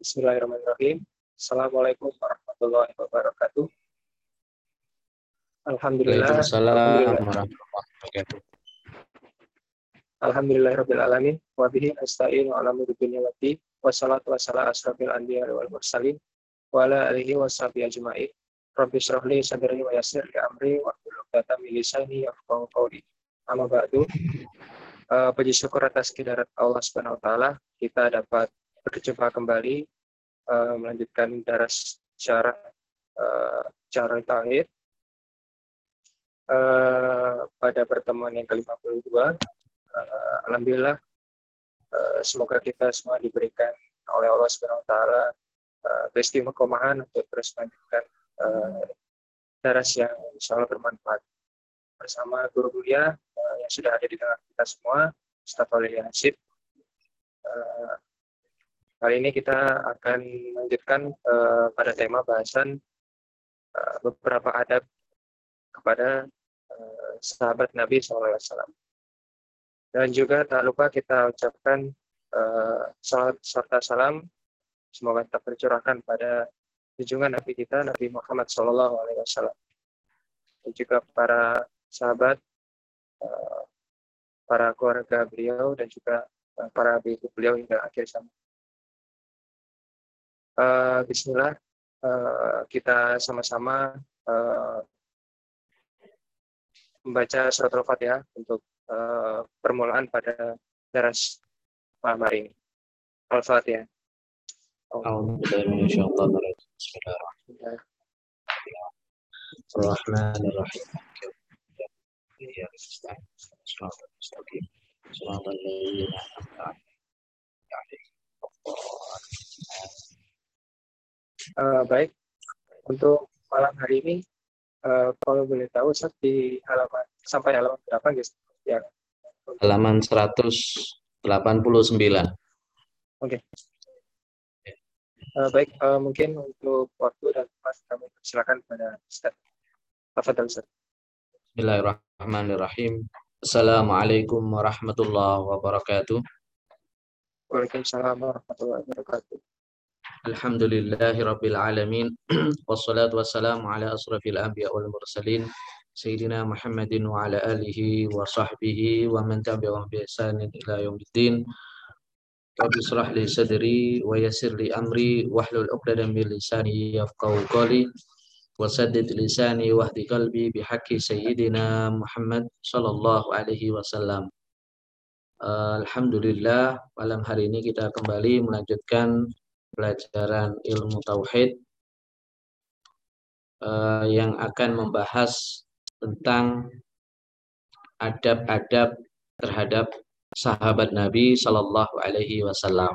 Bismillahirrahmanirrahim. Assalamualaikum warahmatullahi wabarakatuh. Alhamdulillah. Waalaikumsalam warahmatullahi wabarakatuh. Alhamdulillahirabbil alamin wa bihi nasta'inu ala umuri dunya waddin. Wassalatu wassalamu asrafil anbiya wal mursalin wa ala alihi washabihi ajma'in. Rabbi shrah li sadri wa yassir li amri wa 'uqdatam min lisani yafqahu qawli. Amma ba'du. Uh, puji syukur atas kehadirat Allah Subhanahu wa taala kita dapat berjumpa kembali uh, melanjutkan daras syarah uh, cara tauhid uh, pada pertemuan yang ke-52 uh, alhamdulillah uh, semoga kita semua diberikan oleh Allah Subhanahu wa taala keistimewaan untuk terus melanjutkan uh, daras yang insyaallah bermanfaat bersama guru kuliah uh, yang sudah ada di tengah kita semua, Ustaz Walid Hasid. Uh, kali ini kita akan melanjutkan uh, pada tema bahasan uh, beberapa adab kepada uh, sahabat Nabi SAW. Dan juga tak lupa kita ucapkan uh, salat serta salam semoga tetap tercurahkan pada junjungan Nabi kita Nabi Muhammad SAW dan juga para sahabat, uh, para keluarga beliau dan juga para ibu beliau hingga akhir zaman Uh, Bismillah, uh, kita sama-sama uh, membaca surat Al-Fatihah untuk uh, permulaan pada daras malam hari ini. Al-Fatihah. Bismillahirrahmanirrahim. إياك نستعين صراط المستقيم صراط الذين أنعمت عليهم Uh, baik, untuk malam hari ini, uh, kalau boleh tahu, Ustaz, di halaman sampai halaman berapa, guys? Ya. Halaman 189. Oke. Okay. Uh, baik, uh, mungkin untuk waktu dan tempat kami silakan pada Ustaz. Tafadhal Ustaz. Bismillahirrahmanirrahim. Assalamualaikum warahmatullahi wabarakatuh. Waalaikumsalam warahmatullahi wabarakatuh. Alhamdulillahi Wassalatu wassalamu ala asrafil anbiya wal mursalin. Sayyidina Muhammadin wa ala alihi wa sahbihi wa man tabi'ahum bi ila yaumiddin Rabbi israh li sadri wa yassir li amri wahlul 'uqdatam min lisani yafqahu qawli wasaddid lisani wahdi qalbi bihaqqi sayyidina Muhammad sallallahu alaihi wasallam. Alhamdulillah malam hari ini kita kembali melanjutkan pelajaran ilmu tauhid uh, yang akan membahas tentang adab-adab terhadap sahabat Nabi Sallallahu Alaihi Wasallam.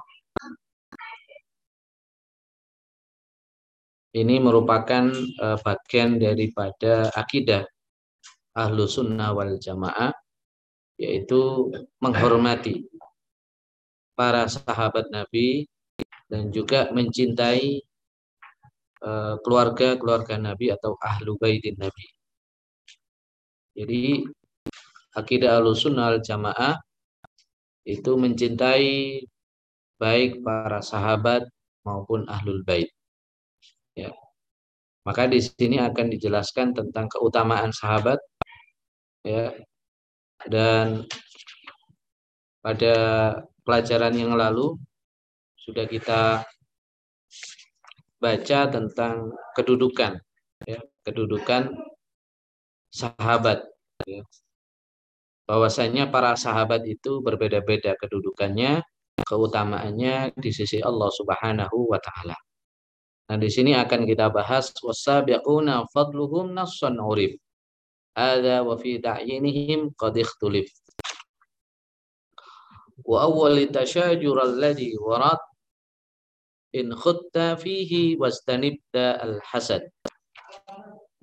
ini merupakan uh, bagian daripada akidah ahlu sunnah wal jamaah yaitu menghormati para sahabat Nabi dan juga mencintai eh, keluarga-keluarga uh, Nabi atau ahlu baitin Nabi. Jadi akidah ahlu sunnah wal jamaah itu mencintai baik para sahabat maupun ahlul bait. Ya. Maka di sini akan dijelaskan tentang keutamaan sahabat ya. Dan pada pelajaran yang lalu sudah kita baca tentang kedudukan ya, kedudukan sahabat ya. Bahwasanya para sahabat itu berbeda-beda kedudukannya, keutamaannya di sisi Allah Subhanahu wa taala. Nah, di sini akan kita bahas wasabiquna fadluhum nassan urif. Ada wa fi ta'yinihim qad ikhtulif. Wa awwal tashajur alladhi warad in khutta fihi wastanibta al-hasad.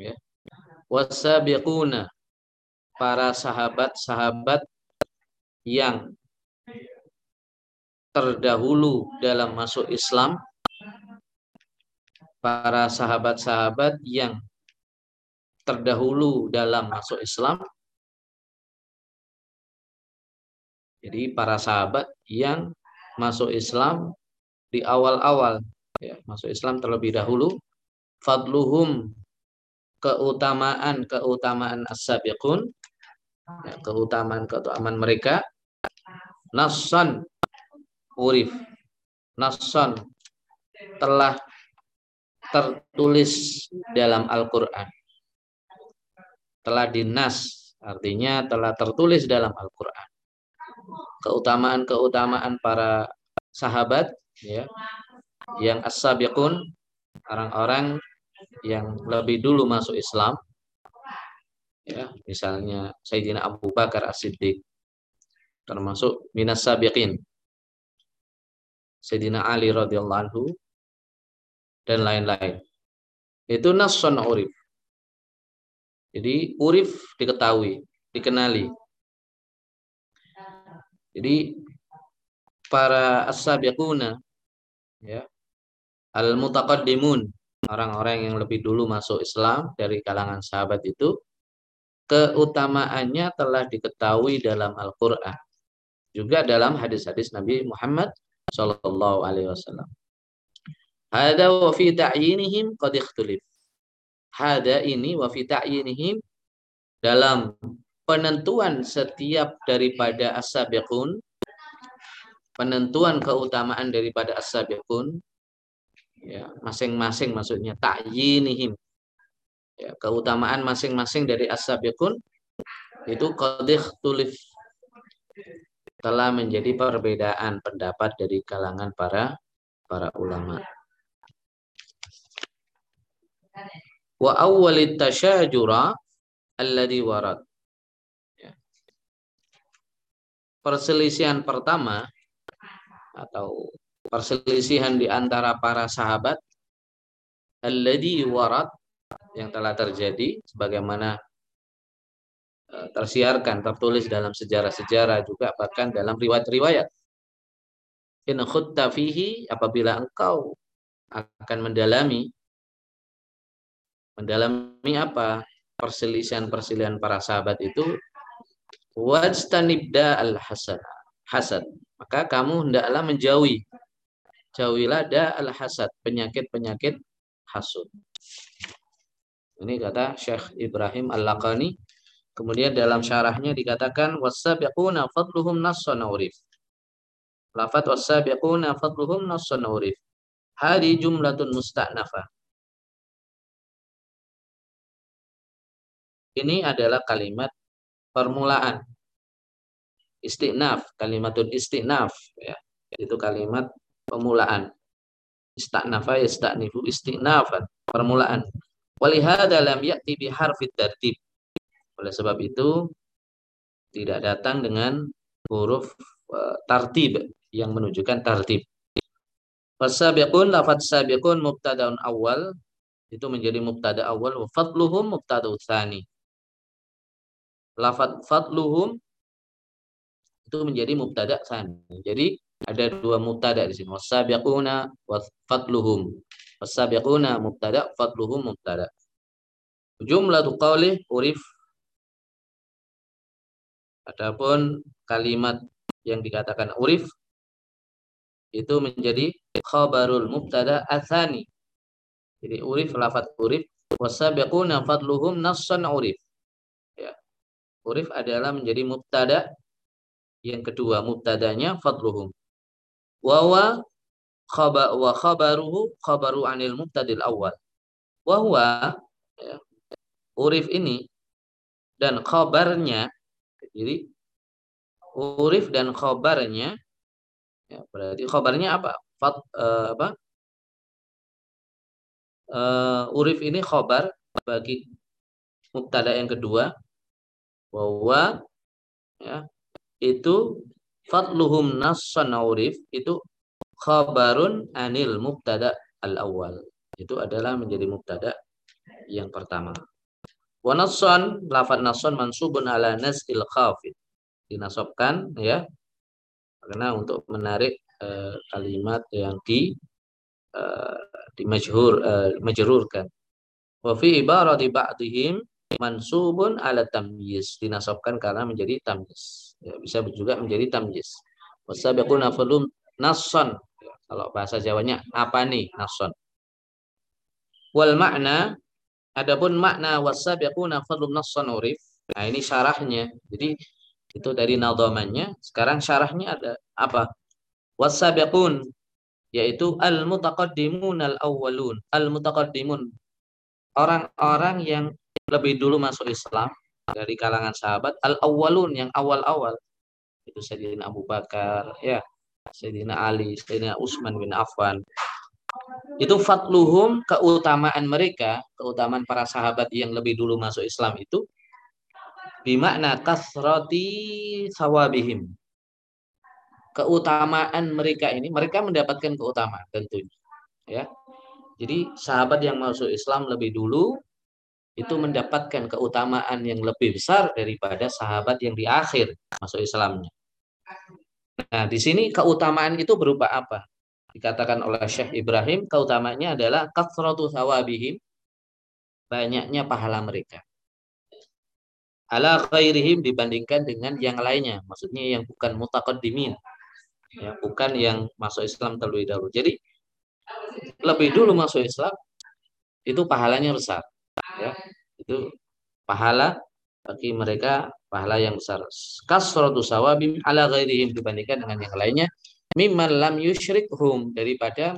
Ya. Wasabiquna para sahabat-sahabat yang terdahulu dalam masuk Islam para sahabat-sahabat yang terdahulu dalam masuk Islam. Jadi para sahabat yang masuk Islam di awal-awal ya, masuk Islam terlebih dahulu fadluhum keutamaan keutamaan as-sabiqun ya, keutamaan keutamaan mereka nassan urif nassan telah tertulis dalam Al-Qur'an. Telah dinas artinya telah tertulis dalam Al-Qur'an. Keutamaan-keutamaan para sahabat ya. Yang as-sabiqun orang-orang yang lebih dulu masuk Islam. Ya misalnya Sayyidina Abu Bakar As-Siddiq termasuk minas sabiqin. Sayyidina Ali radhiyallahu anhu dan lain-lain. Itu nasun urif. Jadi urif diketahui dikenali. Jadi para as-sabiquna ya al-mutaqaddimun orang-orang yang lebih dulu masuk Islam dari kalangan sahabat itu keutamaannya telah diketahui dalam Al-Qur'an juga dalam hadis-hadis Nabi Muhammad sallallahu alaihi wasallam. Hada wa fi ta'yinihim qad ikhtilif. Hada ini wa fi ta'yinihim dalam penentuan setiap daripada as-sabiqun penentuan keutamaan daripada as-sabiqun ya masing-masing maksudnya ta'yinihim. Ya keutamaan masing-masing dari as-sabiqun itu qadih tulif telah menjadi perbedaan pendapat dari kalangan para para ulama. Wa awwalit tasyajura alladhi warad. Perselisihan pertama atau perselisihan di antara para sahabat alladhi warad yang telah terjadi sebagaimana e, tersiarkan tertulis dalam sejarah-sejarah juga bahkan dalam riwayat-riwayat. In khutta fihi apabila engkau akan mendalami mendalami apa? Perselisihan-perselisihan para sahabat itu wajtanibda al hasad hasad maka kamu hendaklah menjauhi. Jauhilah da al hasad penyakit-penyakit hasud. Ini kata Syekh Ibrahim Al-Laqani. Kemudian dalam syarahnya dikatakan wasabiquna fadluhum nassun urif. Lafat wasabiquna fadluhum nassun urif. Hadi jumlatun musta'nafa. Ini adalah kalimat permulaan. Istinaf, kalimatun istinaf ya. Itu kalimat pemulaan. Istanafa yastanifu istinafan, permulaan. Walihada lam ya'ti bi harfit tartib. Oleh sebab itu tidak datang dengan huruf uh, tartib yang menunjukkan tartib. Fasabiqun lafat sabiqun mubtadaun awal itu menjadi mubtada awal wa fadluhum mubtada tsani lafat fadluhum itu menjadi mubtada sani. Jadi ada dua mubtada di sini. Wasabiquna wa fadluhum. Wasabiquna mubtada, fadluhum mubtada. Jumlah qawli urif. Adapun kalimat yang dikatakan urif itu menjadi khabarul mubtada athani. Jadi urif lafat urif wasabiquna fadluhum nassan urif. Urif adalah menjadi mubtada. Yang kedua, mubtadanya fadluhum. Wawa khaba wa khabaruhu khabaru anil mubtadil awal. Wahwa ya, urif ini dan khabarnya jadi urif dan khabarnya ya, berarti khabarnya apa? Fat, uh, apa? Uh, urif ini khabar bagi mubtada yang kedua bahwa ya, itu fadluhum nassan urif itu khabarun anil mubtada al awal itu adalah menjadi mubtada yang pertama. Wa nassan nassan mansubun ala nasil khafid dinasabkan ya karena untuk menarik uh, kalimat yang di uh, di majhur uh, majrurkan. Wa fi ibarati ba'dihim mansubun ala tamyiz dinasabkan karena menjadi tamyiz ya, bisa juga menjadi tamyiz wasabiquna falum nassan Kalau bahasa Jawanya apa nih nason? Wal makna adapun makna wasabiquna fadlun nassan urif. Nah, ini syarahnya. Jadi itu dari nadhamannya. Sekarang syarahnya ada apa? Wasabiqun yaitu al-mutaqaddimun al-awwalun. Al-mutaqaddimun orang-orang yang lebih dulu masuk Islam dari kalangan sahabat al-awwalun yang awal-awal itu Sayyidina Abu Bakar ya Sayyidina Ali, Sayyidina Utsman bin Affan. Itu fatluhum keutamaan mereka, keutamaan para sahabat yang lebih dulu masuk Islam itu bimakna kasrati sawabihim. Keutamaan mereka ini, mereka mendapatkan keutamaan tentunya. Ya. Jadi sahabat yang masuk Islam lebih dulu itu mendapatkan keutamaan yang lebih besar daripada sahabat yang di akhir masuk Islamnya. Nah, di sini keutamaan itu berupa apa? Dikatakan oleh Syekh Ibrahim, keutamanya adalah kathratu thawabihim, banyaknya pahala mereka. Ala khairihim dibandingkan dengan yang lainnya, maksudnya yang bukan mutaqaddimin. Ya, bukan yang masuk Islam terlebih dahulu. Jadi lebih dulu masuk Islam itu pahalanya besar. Ya, itu pahala bagi mereka pahala yang besar. Kasratu sawabim ala ghairihim dibandingkan dengan yang lainnya mimman lam yusyrikhum daripada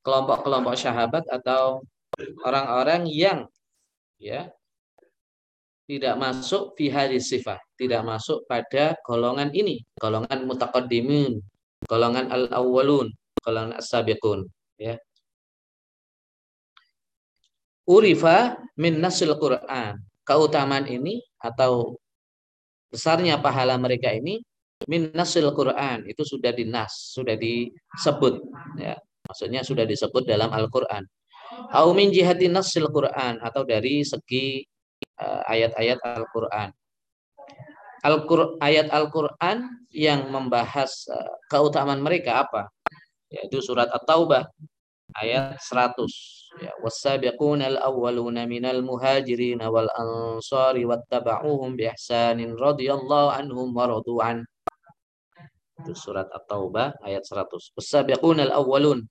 kelompok-kelompok sahabat atau orang-orang yang ya tidak masuk fi hadis sifat, tidak masuk pada golongan ini, golongan mutaqaddimin, golongan al-awwalun, golongan as-sabiqun, ya. Urifa min nasil Quran. Keutamaan ini atau besarnya pahala mereka ini min nasil Quran itu sudah dinas, sudah disebut ya. Maksudnya sudah disebut dalam Al-Qur'an. Au min jihati nasil Quran atau dari segi uh, ayat-ayat Al-Qur'an. Al-Qur'an ayat Al-Qur'an yang membahas uh, keutamaan mereka apa? Yaitu surat At-Taubah ayat 100 Ya, wasabiquna al-awwaluna minal muhajirin wal ansari wattaba'uhum bi ihsanin radhiyallahu anhum wa radu'an. Itu surat At-Taubah ayat 100. Wasabiquna al-awwalun.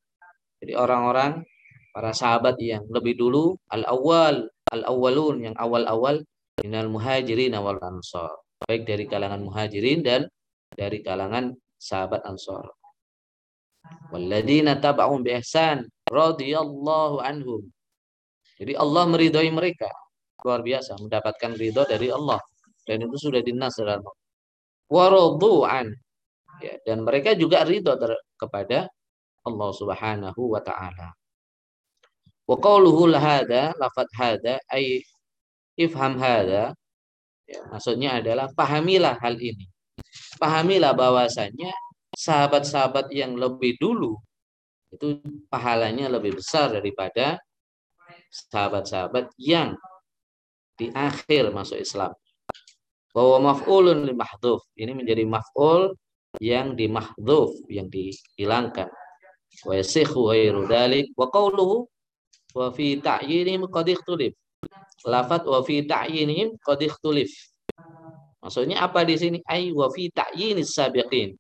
Jadi orang-orang para sahabat yang lebih dulu al-awwal, al-awwalun yang awal-awal minal muhajirin wal ansar. Baik dari kalangan muhajirin dan dari kalangan sahabat ansar. Walladzina taba'um bi ihsan radhiyallahu anhum. Jadi Allah meridhoi mereka. Luar biasa mendapatkan ridho dari Allah dan itu sudah dinas dalam waradu'an ya, dan mereka juga ridho kepada Allah Subhanahu wa taala. Wa hada lafat hada ay ifham hada ya, maksudnya adalah pahamilah hal ini. Pahamilah bahwasanya sahabat-sahabat yang lebih dulu itu pahalanya lebih besar daripada sahabat-sahabat yang di akhir masuk Islam. Bahwa maf'ulun li mahdhuf. Ini menjadi maf'ul yang dimahdhuf, yang dihilangkan. Wa yasikhu ghairu dalik wa qawluhu wa fi ta'yinihim qad ikhtulif. Lafat wa fi ta'yinihim qad ikhtulif. Maksudnya apa di sini? Ai wa fi ta'yinis sabiqin.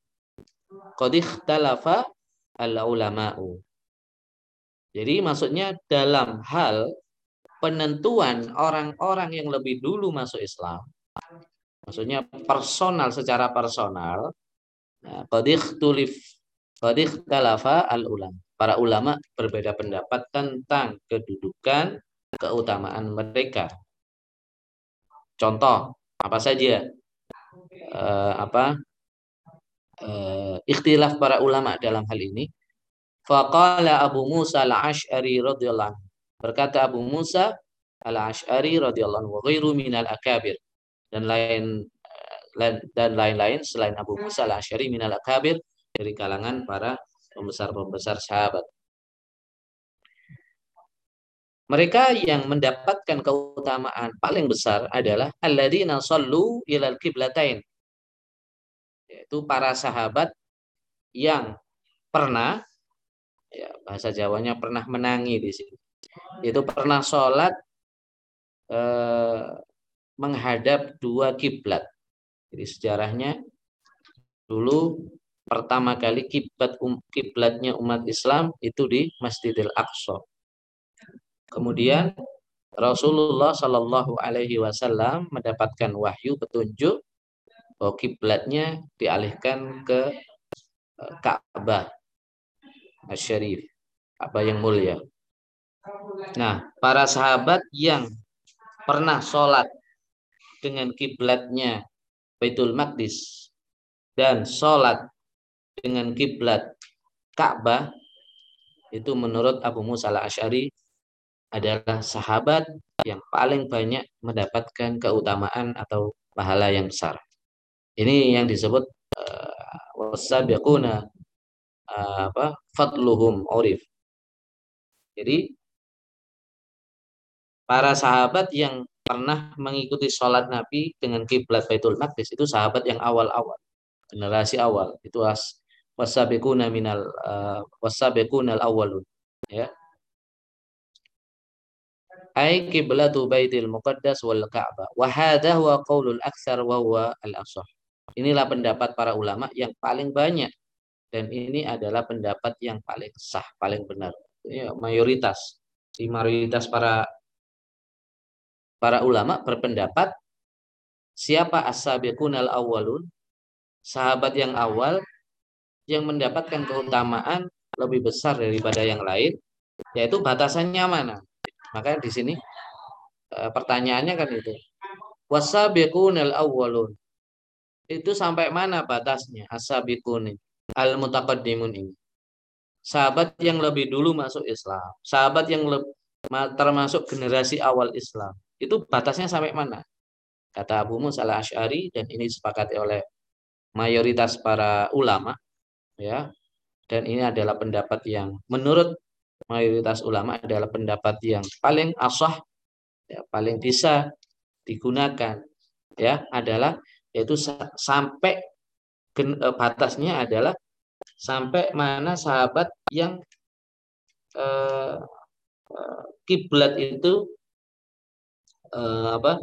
Qad ikhtalafa al-ulama'u. Jadi maksudnya dalam hal penentuan orang-orang yang lebih dulu masuk Islam, maksudnya personal secara personal, qadikh tulif qadikh talafa al-ulam. Para ulama berbeda pendapat tentang kedudukan keutamaan mereka. Contoh apa saja? Uh, apa uh, ikhtilaf para ulama dalam hal ini. Faqala Abu Musa al-Ash'ari radhiyallahu Berkata Abu Musa al-Ash'ari radhiyallahu anhu ghairu minal akabir dan lain dan lain-lain selain Abu Musa al-Ash'ari minal akabir dari kalangan para pembesar-pembesar sahabat. Mereka yang mendapatkan keutamaan paling besar adalah alladzina sallu ilal qiblatain yaitu para sahabat yang pernah ya bahasa Jawanya pernah menangi di sini. Itu pernah sholat eh, menghadap dua kiblat. Jadi sejarahnya dulu pertama kali kiblat um, kiblatnya umat Islam itu di Masjidil Aqsa. Kemudian Rasulullah Shallallahu Alaihi Wasallam mendapatkan wahyu petunjuk kiblatnya dialihkan ke eh, Ka'bah Syarif, Ka'bah yang mulia. Nah, para sahabat yang pernah sholat dengan kiblatnya Baitul Maqdis dan sholat dengan kiblat Ka'bah itu menurut Abu Musa al-Ash'ari adalah sahabat yang paling banyak mendapatkan keutamaan atau pahala yang besar. Ini yang disebut uh, wasabiquna uh, apa fadluhum urif. Jadi para sahabat yang pernah mengikuti sholat Nabi dengan kiblat Baitul Maqdis itu sahabat yang awal-awal, generasi awal. Itu as wasabiquna minal uh, wasabiqunal awwalun ya ay kiblatu baitil muqaddas wal ka'bah wa hadha huwa qaulul aktsar wa huwa al asah inilah pendapat para ulama yang paling banyak dan ini adalah pendapat yang paling sah paling benar ini mayoritas di mayoritas para para ulama berpendapat siapa as-sabiqunal awwalun sahabat yang awal yang mendapatkan keutamaan lebih besar daripada yang lain, yaitu batasannya mana? Maka di sini eh, pertanyaannya kan itu. Wasabiqunal awwalun. Itu sampai mana batasnya? Asabiqun al-mutaqaddimun ini. Sahabat yang lebih dulu masuk Islam, sahabat yang termasuk generasi awal Islam. Itu batasnya sampai mana? Kata Abu Musa al-Ash'ari dan ini disepakati oleh mayoritas para ulama ya dan ini adalah pendapat yang menurut mayoritas ulama adalah pendapat yang paling asah ya, paling bisa digunakan ya adalah yaitu sampai eh, batasnya adalah sampai mana sahabat yang eh, eh, kiblat itu apa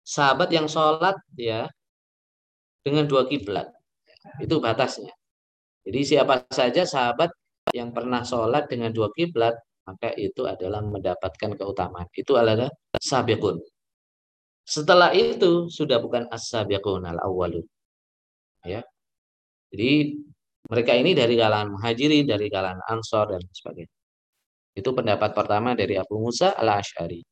sahabat yang sholat ya dengan dua kiblat itu batasnya jadi siapa saja sahabat yang pernah sholat dengan dua kiblat, maka itu adalah mendapatkan keutamaan. Itu adalah sabiqun. Setelah itu sudah bukan as-sabiqun al-awwalun. Ya. Jadi mereka ini dari kalangan muhajirin, dari kalangan ansor dan sebagainya. Itu pendapat pertama dari Abu Musa al-Ash'ari.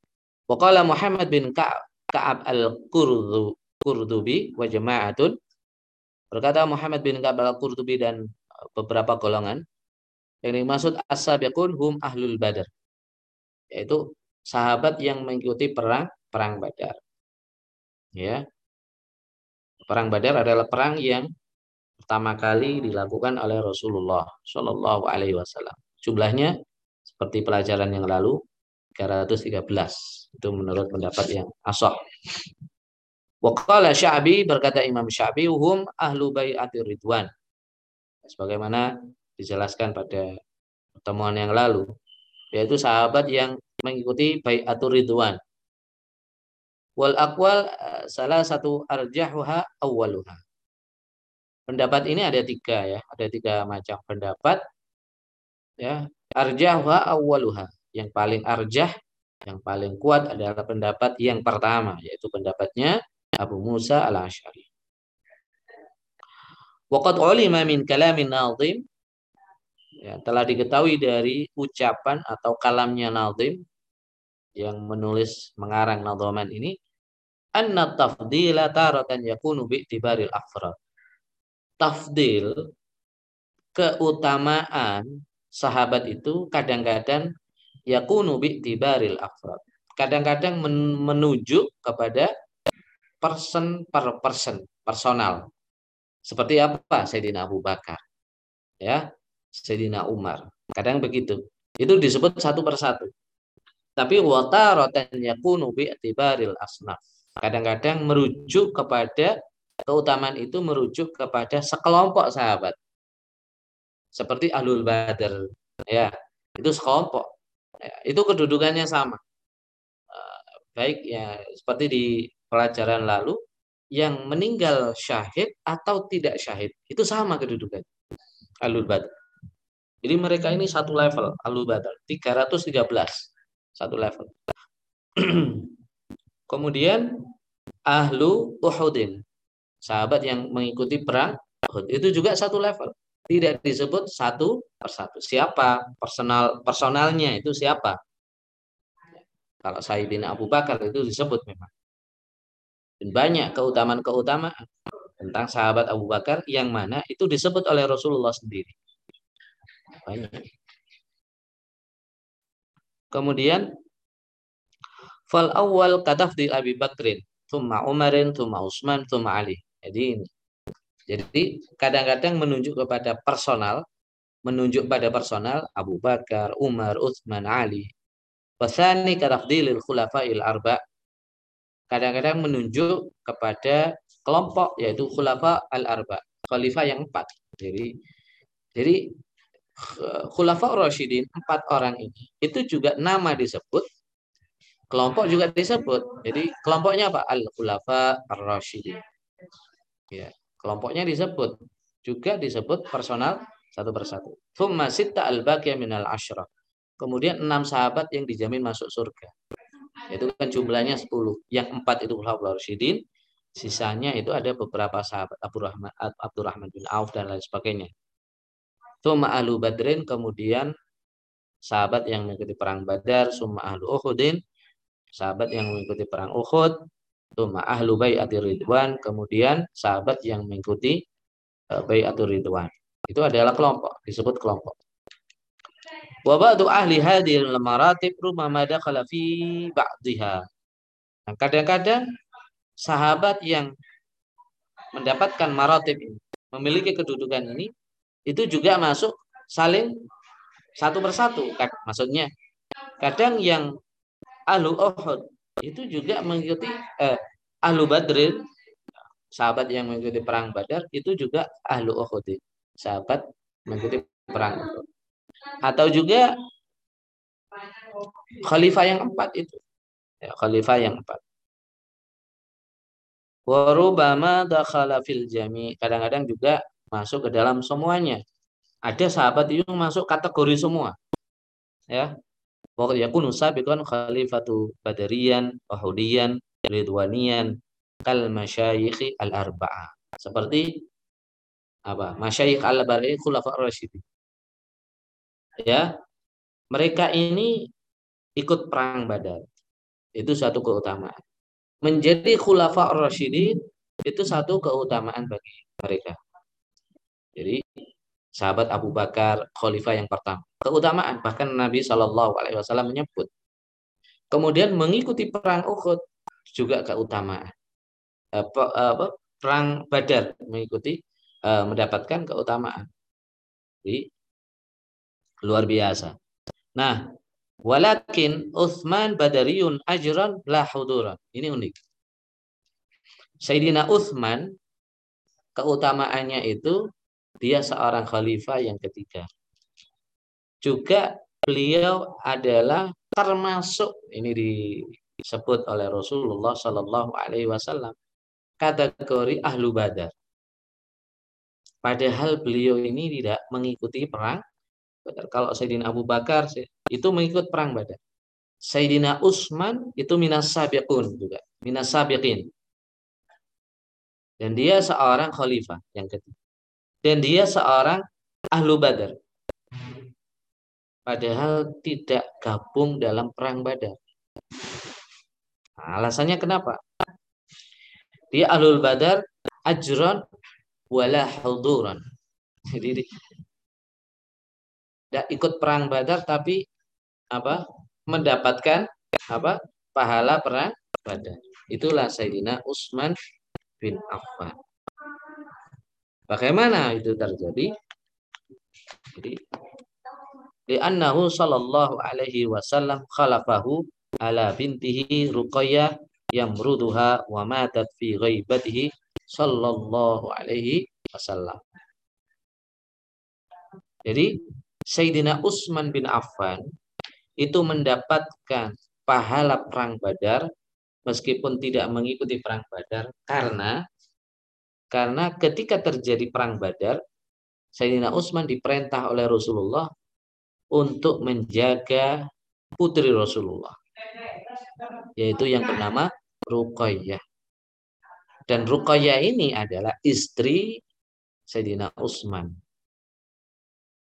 Waqala Muhammad bin Ka'ab al-Qurdubi wa jama'atun Berkata Muhammad bin Ka'ab al-Qurtubi dan beberapa golongan yang dimaksud as-sabiqun hum ahlul badar. Yaitu sahabat yang mengikuti perang perang Badar. Ya. Perang Badar adalah perang yang pertama kali dilakukan oleh Rasulullah Shallallahu alaihi wasallam. Jumlahnya seperti pelajaran yang lalu 313. Itu menurut pendapat yang asah. Waqala Sya'bi berkata Imam Sya'bi hum ahlu bai'atir ridwan. Sebagaimana dijelaskan pada pertemuan yang lalu, yaitu sahabat yang mengikuti bai'atur ridwan. Wal aqwal eh, salah satu arjahuha awwaluha. Pendapat ini ada tiga ya, ada tiga macam pendapat. Ya, arjahuha awwaluha. Yang paling arjah, yang paling kuat adalah pendapat yang pertama, yaitu pendapatnya Abu Musa al-Ash'ari. Waqad ulima min kalamin nazim ya, telah diketahui dari ucapan atau kalamnya nazim yang menulis mengarang nadhaman ini anna tafdila taratan yakunu bi'tibaril afrad. Tafdil keutamaan sahabat itu kadang-kadang yakunu bi'tibaril afrad. Kadang-kadang menuju kepada person per person, personal. Seperti apa? Sayyidina Abu Bakar. Ya, Sayyidina Umar. Kadang begitu. Itu disebut satu persatu. Tapi wataratan yakunu bi'tibaril asnaf. Kadang-kadang merujuk kepada keutamaan itu merujuk kepada sekelompok sahabat. Seperti Ahlul Badar. Ya, itu sekelompok. Ya, itu kedudukannya sama. Eh, baik ya seperti di pelajaran lalu yang meninggal syahid atau tidak syahid. Itu sama kedudukan. Alul Badr. Jadi mereka ini satu level Alul Badr. 313. Satu level. Kemudian Ahlu Uhudin. Sahabat yang mengikuti perang Uhud. Itu juga satu level. Tidak disebut satu persatu. Siapa personal personalnya itu siapa? Kalau Sayyidina Abu Bakar itu disebut memang. Dan banyak keutamaan-keutamaan tentang sahabat Abu Bakar yang mana itu disebut oleh Rasulullah sendiri. Banyak. Kemudian fal awal di Abi Bakrin, thumma Umarin, thumma Utsman, thumma Ali. Jadi ini. Jadi kadang-kadang menunjuk kepada personal, menunjuk pada personal Abu Bakar, Umar, Utsman, Ali. Wasani katafdilil khulafa'il arba' kadang-kadang menunjuk kepada kelompok yaitu khulafa al-arba, khalifah yang empat. Jadi jadi khulafa rasyidin empat orang ini itu juga nama disebut kelompok juga disebut. Jadi kelompoknya apa? Al-khulafa ar-rasyidin. Ya, kelompoknya disebut juga disebut personal satu persatu. Thumma sitta al-baqiyah minal asyrah. Kemudian enam sahabat yang dijamin masuk surga. Itu kan jumlahnya 10. Yang empat itu Khulafaur Rasyidin, sisanya itu ada beberapa sahabat Abdurrahman Abdurrahman bin Auf dan lain sebagainya. Summa ahlu badrin kemudian sahabat yang mengikuti perang Badar, summa ahlu Uhudin, sahabat yang mengikuti perang Uhud, summa ahlu bai'atir ridwan, kemudian sahabat yang mengikuti uh, ridwan. Itu adalah kelompok, disebut kelompok. Wa ba'du ahli hadhil maratib rumama dakhala fi ba'dihha. Nah, kadang-kadang sahabat yang mendapatkan maratib ini, memiliki kedudukan ini, itu juga masuk saling satu persatu. Maksudnya, kadang yang ahlu Uhud itu juga mengikuti eh, ahlu Badrin, sahabat yang mengikuti perang Badar itu juga ahlu Uhud, sahabat mengikuti perang Uhud. Atau juga khalifah yang empat itu. Ya, khalifah yang empat. Warubama dakhala fil jami. Kadang-kadang juga masuk ke dalam semuanya. Ada sahabat itu masuk kategori semua. Ya. Wa yakunu sabiqan khalifatu badariyan, wahudiyan, ridwaniyan, kal masyayikhi al arba'ah. Seperti apa? Masyayikh al arba'ah khulafa ar-rasyidin ya mereka ini ikut perang Badar. Itu satu keutamaan. Menjadi khulafa ar-rasyidin itu satu keutamaan bagi mereka. Jadi sahabat Abu Bakar khalifah yang pertama. Keutamaan bahkan Nabi Shallallahu alaihi wasallam menyebut. Kemudian mengikuti perang Uhud juga keutamaan. Apa, perang Badar mengikuti eh, mendapatkan keutamaan. Jadi Luar biasa. Nah, walakin Uthman badariyun ajran la huduran. Ini unik. Sayyidina Uthman keutamaannya itu dia seorang khalifah yang ketiga. Juga beliau adalah termasuk ini disebut oleh Rasulullah Shallallahu Alaihi Wasallam kategori ahlu badar. Padahal beliau ini tidak mengikuti perang. Kalau Sayyidina Abu Bakar itu mengikut perang Badar. Sayyidina Utsman itu minas sabiqun juga, minas sabiqin. Dan dia seorang khalifah yang ketiga. Dan dia seorang ahlu Badar. Padahal tidak gabung dalam perang Badar. Nah, alasannya kenapa? Dia ahlul Badar ajron wala huduran. Jadi tidak ikut perang Badar tapi apa mendapatkan apa pahala perang Badar. Itulah Sayyidina Utsman bin Affan. Bagaimana itu terjadi? Jadi li'annahu sallallahu alaihi wasallam khalafahu ala bintihi Ruqayyah yamruduha wa matat fi ghaibatihi sallallahu alaihi wasallam. Jadi Sayyidina Utsman bin Affan itu mendapatkan pahala perang Badar meskipun tidak mengikuti perang Badar karena karena ketika terjadi perang Badar Sayyidina Utsman diperintah oleh Rasulullah untuk menjaga putri Rasulullah yaitu yang bernama Ruqayyah. Dan Ruqayyah ini adalah istri Sayyidina Utsman.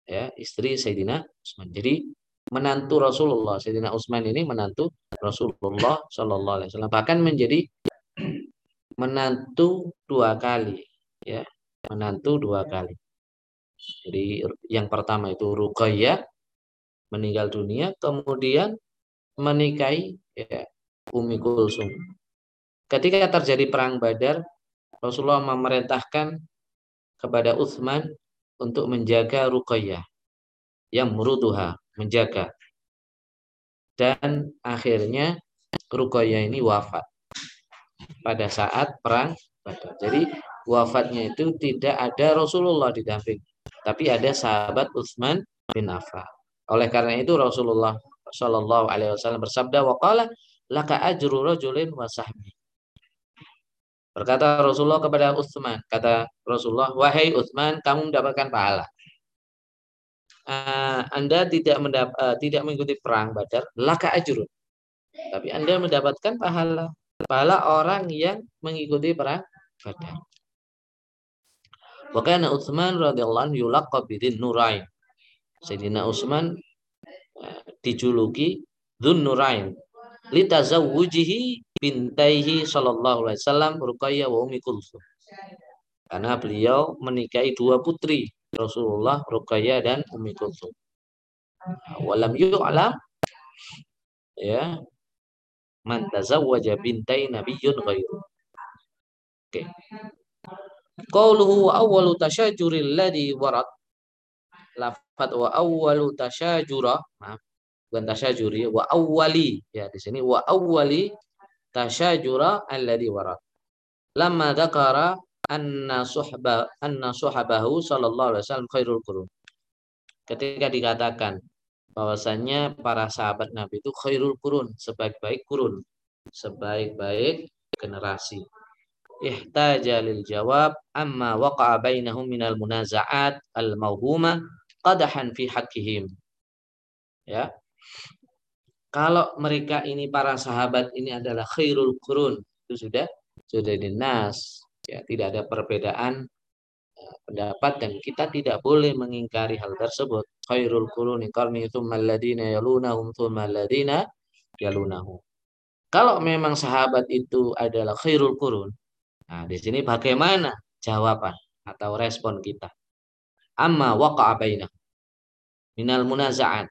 Ya, istri Sayyidina Utsman. Jadi menantu Rasulullah. Sayyidina Utsman ini menantu Rasulullah Shallallahu alaihi wasallam. Bahkan menjadi menantu dua kali, ya. Menantu dua kali. Jadi yang pertama itu Ruqayyah meninggal dunia, kemudian menikahi ya, Umi Kulsum. Ketika terjadi perang Badar, Rasulullah memerintahkan kepada Utsman untuk menjaga Ruqayyah yang merutuha, menjaga. Dan akhirnya Ruqayyah ini wafat pada saat perang Badar. Jadi wafatnya itu tidak ada Rasulullah di damping, tapi ada sahabat Utsman bin Affan. Oleh karena itu Rasulullah Shallallahu Alaihi Wasallam bersabda, "Waqala laka ajru rajulin wa sahbi." Berkata Rasulullah kepada Utsman, kata Rasulullah, "Wahai Utsman, kamu mendapatkan pahala." Uh, anda tidak mendap uh, tidak mengikuti perang Badar, laka ajrun. Tapi Anda mendapatkan pahala. Pahala orang yang mengikuti perang Badar. Wakana Utsman radhiyallahu anhu yulaqab Nurain. Sayyidina Utsman uh, dijuluki Dzun Nurain litazawujihi bintaihi sallallahu alaihi wasallam Ruqayyah wa Ummi Kulsum. Karena beliau menikahi dua putri Rasulullah Ruqayyah dan Ummi Kulsum. Walam yu'lam ya man tazawwaja bintai nabiyyun ghairu. Oke. Okay. Qauluhu wa awwalu tasyajuril ladhi warat lafat wa awwalu tasyajura maaf bukan tasyajuri wa awwali ya di sini wa awwali tasyajura alladhi warat lamma dzakara anna suhba anna suhabahu sallallahu alaihi wasallam khairul qurun ketika dikatakan bahwasanya para sahabat Nabi itu khairul qurun sebaik-baik kurun sebaik-baik generasi. Ihtaja lil jawab amma waqa'a bainahum minal munaza'at al mawhuma qadahan fi haqqihim. Ya. Kalau mereka ini para sahabat ini adalah khairul qurun, itu sudah sudah dinas, ya tidak ada perbedaan pendapat dan kita tidak boleh mengingkari hal tersebut. Khairul quruni qarni tsumma alladziina yalunahum tsumma alladziina yalunahum. Kalau memang sahabat itu adalah khairul qurun, nah di sini bagaimana jawaban atau respon kita? Amma waqa'a bainah minal munaza'at.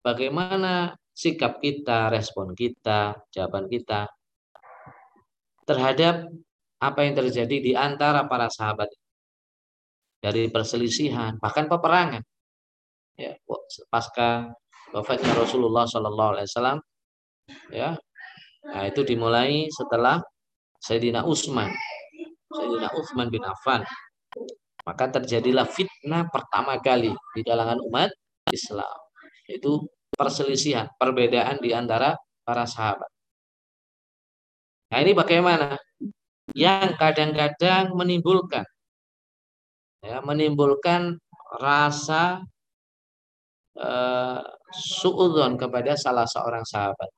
Bagaimana sikap kita, respon kita, jawaban kita terhadap apa yang terjadi di antara para sahabat dari perselisihan bahkan peperangan ya pasca wafatnya Rasulullah Shallallahu Alaihi Wasallam ya nah, itu dimulai setelah Sayyidina Utsman Sayyidina Utsman bin Affan maka terjadilah fitnah pertama kali di kalangan umat Islam itu perselisihan, perbedaan di antara para sahabat. Nah ini bagaimana? Yang kadang-kadang menimbulkan ya, menimbulkan rasa uh, suudzon kepada salah seorang sahabat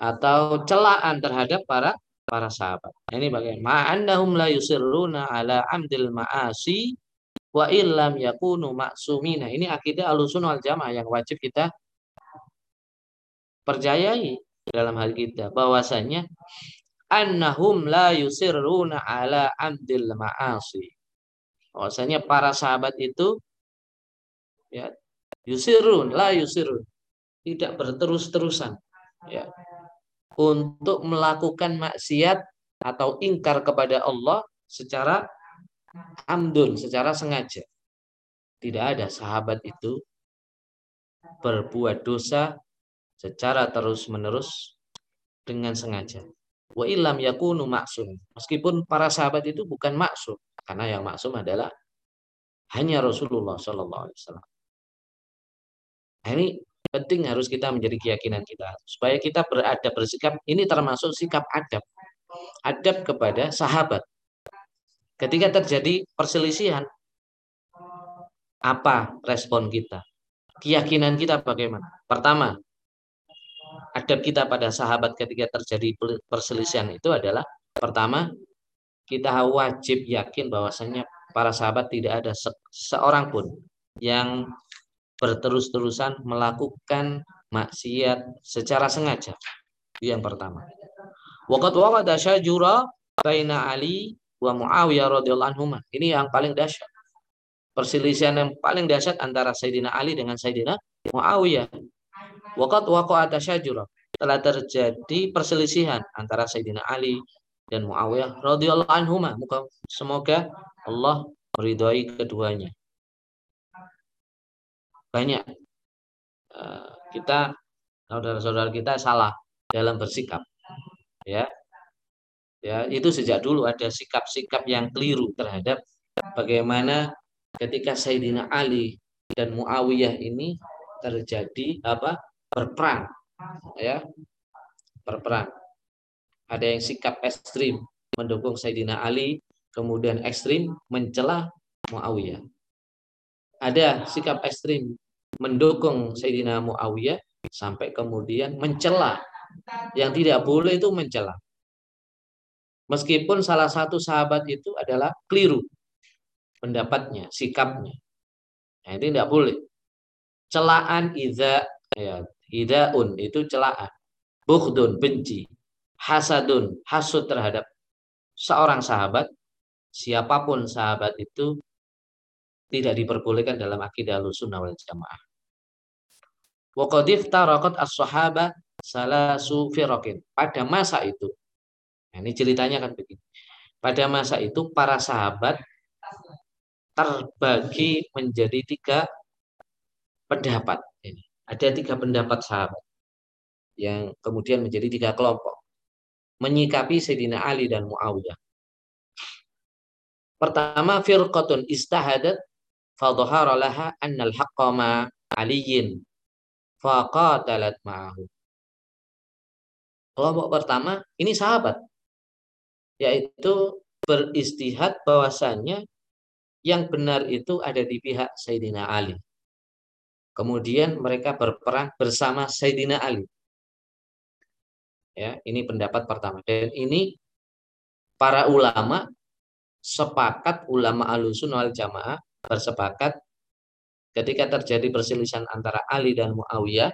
atau celaan terhadap para para sahabat. Nah, ini bagaimana? Annahum la yusirruna ala amdil ma'asi wa illam yakunu maksumina. Ini akidah alusun wal jamaah yang wajib kita percayai dalam hal kita bahwasanya annahum la yusirruna ala amdil ma'asi. Bahwasanya para sahabat itu ya yusirun la yusirun tidak berterus-terusan ya untuk melakukan maksiat atau ingkar kepada Allah secara amdun secara sengaja. Tidak ada sahabat itu berbuat dosa secara terus-menerus dengan sengaja. Wa ilam yakunu maksum. Meskipun para sahabat itu bukan maksum, karena yang maksum adalah hanya Rasulullah Shallallahu Alaihi Wasallam. Ini penting harus kita menjadi keyakinan kita supaya kita berada bersikap. Ini termasuk sikap adab. Adab kepada sahabat. Ketika terjadi perselisihan apa respon kita? Keyakinan kita bagaimana? Pertama adab kita pada sahabat ketika terjadi perselisihan itu adalah pertama kita wajib yakin bahwasanya para sahabat tidak ada se seorang pun yang berterus-terusan melakukan maksiat secara sengaja. Yang pertama. Waqat waqada syajura baina Ali wa Muawiyah radhiyallahu anhu. Ini yang paling dahsyat. Perselisihan yang paling dahsyat antara Sayyidina Ali dengan Sayyidina Muawiyah. Waqat waqada syajura. Telah terjadi perselisihan antara Sayyidina Ali dan Muawiyah radhiyallahu anhu. Semoga Allah meridhai keduanya banyak uh, kita saudara-saudara kita salah dalam bersikap ya ya itu sejak dulu ada sikap-sikap yang keliru terhadap bagaimana ketika Sayyidina Ali dan Muawiyah ini terjadi apa berperang ya berperang ada yang sikap ekstrim mendukung Sayyidina Ali kemudian ekstrim mencela Muawiyah ada sikap ekstrim mendukung Sayyidina Muawiyah sampai kemudian mencela. Yang tidak boleh itu mencela. Meskipun salah satu sahabat itu adalah keliru pendapatnya, sikapnya. Nah, ini tidak boleh. Celaan idza ya, idaun itu celaan. Bukhdun benci. Hasadun hasud terhadap seorang sahabat. Siapa pun sahabat itu tidak diperbolehkan dalam akidah sunnah wal jamaah. Wa qad iftaraqat as-sahaba salasu firaqin. Pada masa itu. Nah, ini ceritanya kan begini. Pada masa itu para sahabat terbagi menjadi tiga pendapat. Ada tiga pendapat sahabat yang kemudian menjadi tiga kelompok. Menyikapi Sayyidina Ali dan Muawiyah. Pertama, firqatun istahadat fadhahara laha annal haqqa ma aliyin faqatalat ma'ahu. Kelompok pertama ini sahabat yaitu beristihad bahwasannya yang benar itu ada di pihak Sayyidina Ali. Kemudian mereka berperang bersama Sayyidina Ali. Ya, ini pendapat pertama. Dan ini para ulama sepakat ulama alusun wal jamaah bersepakat ketika terjadi perselisihan antara Ali dan Muawiyah,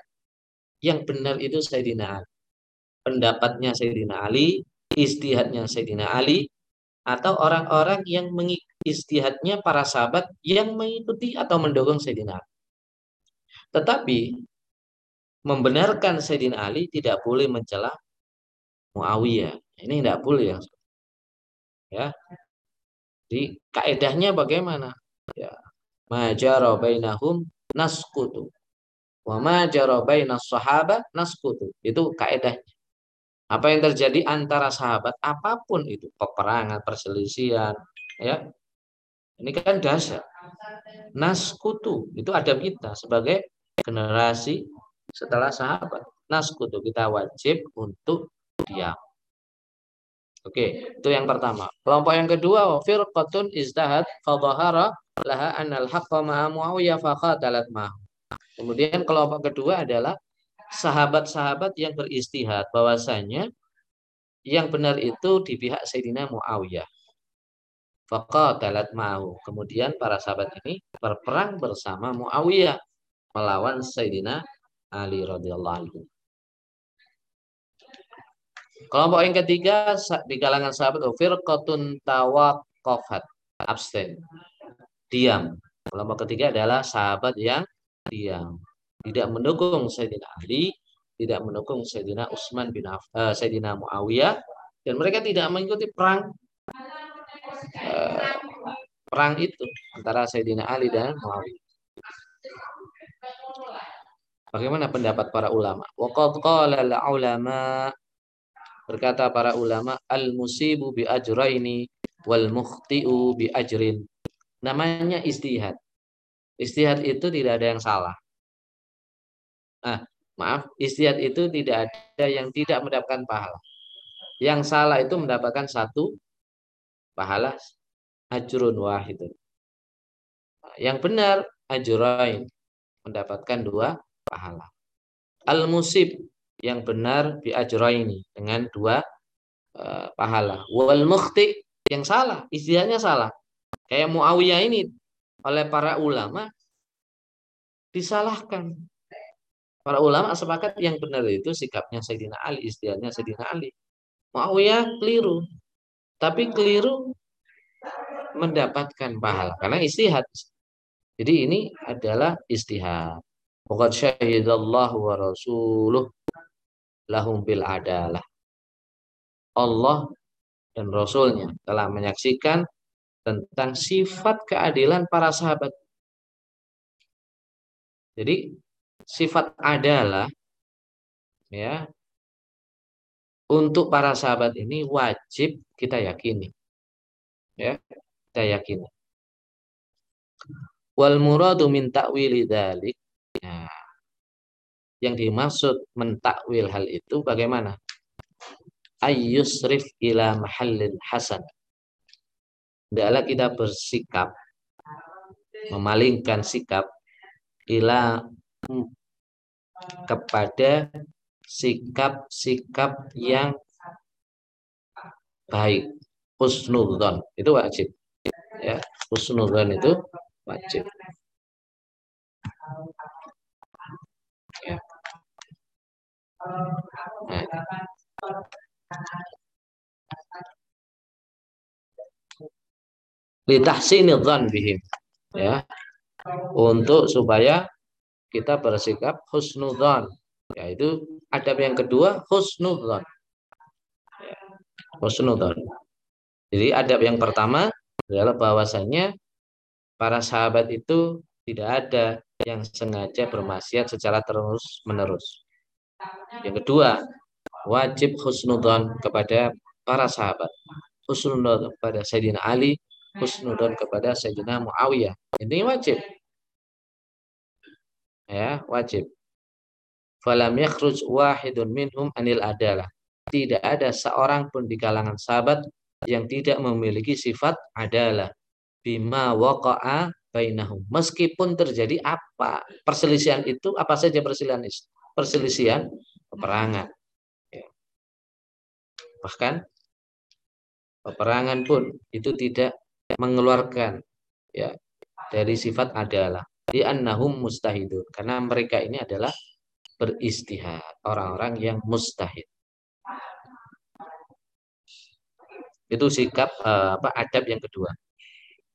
yang benar itu Sayyidina Ali. Pendapatnya Sayyidina Ali, istihadnya Sayyidina Ali, atau orang-orang yang istihadnya para sahabat yang mengikuti atau mendukung Sayyidina Ali. Tetapi membenarkan Sayyidina Ali tidak boleh mencela Muawiyah. Ini tidak boleh ya. Ya. Di kaedahnya bagaimana? ya. Majara bainahum naskutu wa majara bainas sahaba naskutu itu kaedahnya. Apa yang terjadi antara sahabat? Apa pun itu. Peperangan perselisihan ya. Ini kan dasar. Naskutu itu adab kita sebagai generasi setelah sahabat. Naskutu kita wajib untuk diam Oke, itu yang pertama. Kelompok yang kedua, firqatun izdahad fadhahara laha anal haqqa ma'a Muawiyah faqatalat ma'ahu. Kemudian kelompok kedua adalah sahabat-sahabat yang beristihad bahwasanya yang benar itu di pihak Sayyidina Muawiyah. Faqatalat ma'ahu. Kemudian para sahabat ini berperang bersama Muawiyah melawan Sayyidina Ali radhiyallahu anhu. Kelompok yang ketiga di kalangan sahabat firqatun tawaqqafat abstain diam. Kelompok ketiga adalah sahabat yang diam. Tidak mendukung Sayyidina Ali, tidak mendukung Sayyidina Utsman bin uh, Sayyidina Muawiyah dan mereka tidak mengikuti perang uh, perang itu antara Sayyidina Ali dan Muawiyah. Bagaimana pendapat para ulama? Waqad qala al-ulama berkata para ulama al-musibu bi ajraini wal mukhti'u bi ajrin namanya istihad. Istihad itu tidak ada yang salah. ah, maaf, istihad itu tidak ada yang tidak mendapatkan pahala. Yang salah itu mendapatkan satu pahala ajrun wahid. Yang benar ajrain mendapatkan dua pahala. Al-musib yang benar bi ajraini dengan dua uh, pahala. Wal mukhti yang salah, istilahnya salah. Kayak Muawiyah ini oleh para ulama disalahkan. Para ulama sepakat yang benar itu sikapnya Sayyidina Ali, istilahnya Sayyidina Ali. Muawiyah keliru. Tapi keliru mendapatkan pahala karena istihad. Jadi ini adalah istihad. Waqad syahidallahu wa rasuluh lahum bil adalah. Allah dan Rasulnya telah menyaksikan tentang sifat keadilan para sahabat. Jadi sifat adalah ya untuk para sahabat ini wajib kita yakini. Ya, kita yakini. Wal muradu min ta'wili dzalik. Ya. Yang dimaksud mentakwil hal itu bagaimana? Ayyusrif ila mahallil hasan. Adalah kita bersikap memalingkan sikap ila kepada sikap-sikap yang baik. Husnudzon itu wajib. Ya, husnudzon itu wajib. Ya. Litahsini dzan bihim. Ya. Untuk supaya kita bersikap husnudzon yaitu adab yang kedua husnudzon. Ya. Jadi adab yang pertama adalah bahwasanya para sahabat itu tidak ada yang sengaja bermaksiat secara terus menerus. Yang kedua, wajib husnudzon kepada para sahabat. Husnudzon kepada Sayyidina Ali, husnudzon kepada Sayyidina Muawiyah. Ini wajib. Ya, wajib falam yakhruj wahidun minhum anil adalah. Tidak ada seorang pun di kalangan sahabat yang tidak memiliki sifat adalah bima waqa'a bainahum. Meskipun terjadi apa perselisihan itu, apa saja perselisihan perselisihan peperangan. Ya. Bahkan peperangan pun itu tidak mengeluarkan ya dari sifat adalah di annahum mustahidun karena mereka ini adalah beristihad, orang-orang yang mustahid. Itu sikap uh, apa adab yang kedua.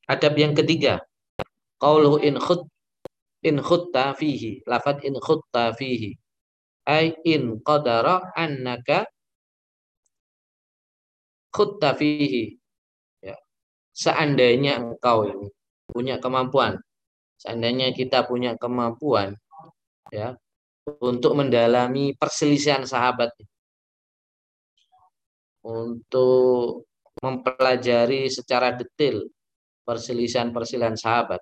Adab yang ketiga, qauluhu in khut in khutta fihi, lafat in khutta fihi. Ai in qadara annaka khutta fihi. Ya. Seandainya engkau ini punya kemampuan, seandainya kita punya kemampuan ya untuk mendalami perselisihan sahabat untuk mempelajari secara detail perselisihan-perselisihan sahabat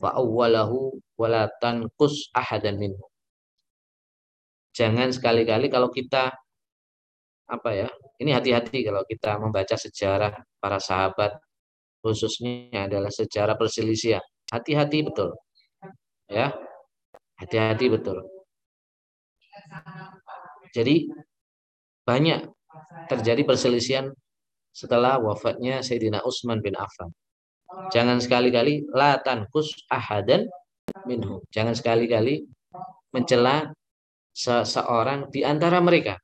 wa awwalahu wala tanqus ahadan minhu jangan sekali-kali kalau kita apa ya ini hati-hati kalau kita membaca sejarah para sahabat khususnya adalah sejarah perselisihan hati-hati betul ya Hati-hati betul. Jadi banyak terjadi perselisihan setelah wafatnya Sayyidina Utsman bin Affan. Jangan sekali-kali la tankus ahadan minhu. Jangan sekali-kali mencela seseorang di antara mereka.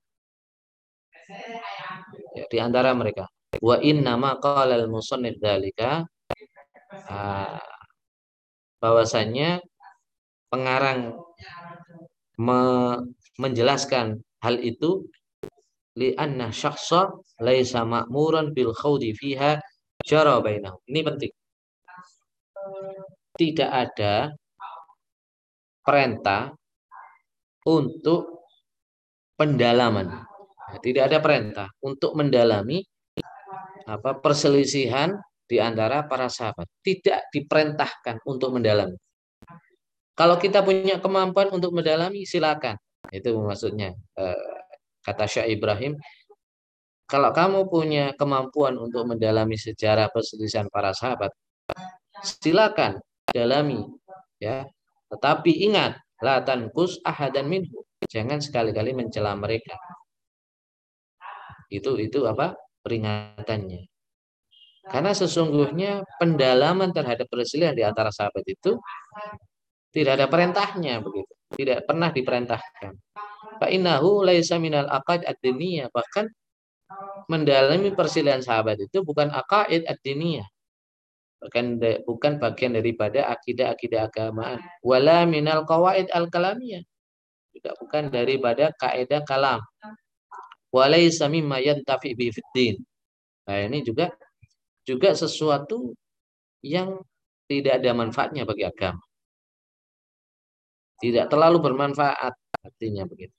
Ya, di antara mereka. Wa inna ma qala al-musannif ah, bahwasanya pengarang me menjelaskan hal itu li anna syakhsa laisa ma'muran bil khawdi fiha jara bainahum. Ini penting. Tidak ada perintah untuk pendalaman. Nah, tidak ada perintah untuk mendalami apa perselisihan di antara para sahabat. Tidak diperintahkan untuk mendalami. Kalau kita punya kemampuan untuk mendalami, silakan. Itu maksudnya. Eh, kata Syekh Ibrahim, kalau kamu punya kemampuan untuk mendalami sejarah perselisihan para sahabat, silakan dalami ya. Tetapi ingat, la tankus ahadan minhu. Jangan sekali-kali mencela mereka. Itu itu apa? peringatannya. Karena sesungguhnya pendalaman terhadap perselisihan di antara sahabat itu tidak ada perintahnya begitu. Tidak pernah diperintahkan. Fa innahu laisa minal aqaid ad-diniyah. Bahkan mendalami perselisihan sahabat itu bukan aqaid ad-diniyah. Bukan bukan bagian daripada akidah-akidah agamaan. Wala minal qawaid al-kalamiyah. Juga bukan daripada kaidah kalam. Walaisa mimma yantafi bi fiddin. Nah, ini juga juga sesuatu yang tidak ada manfaatnya bagi agama. Tidak terlalu bermanfaat artinya begitu.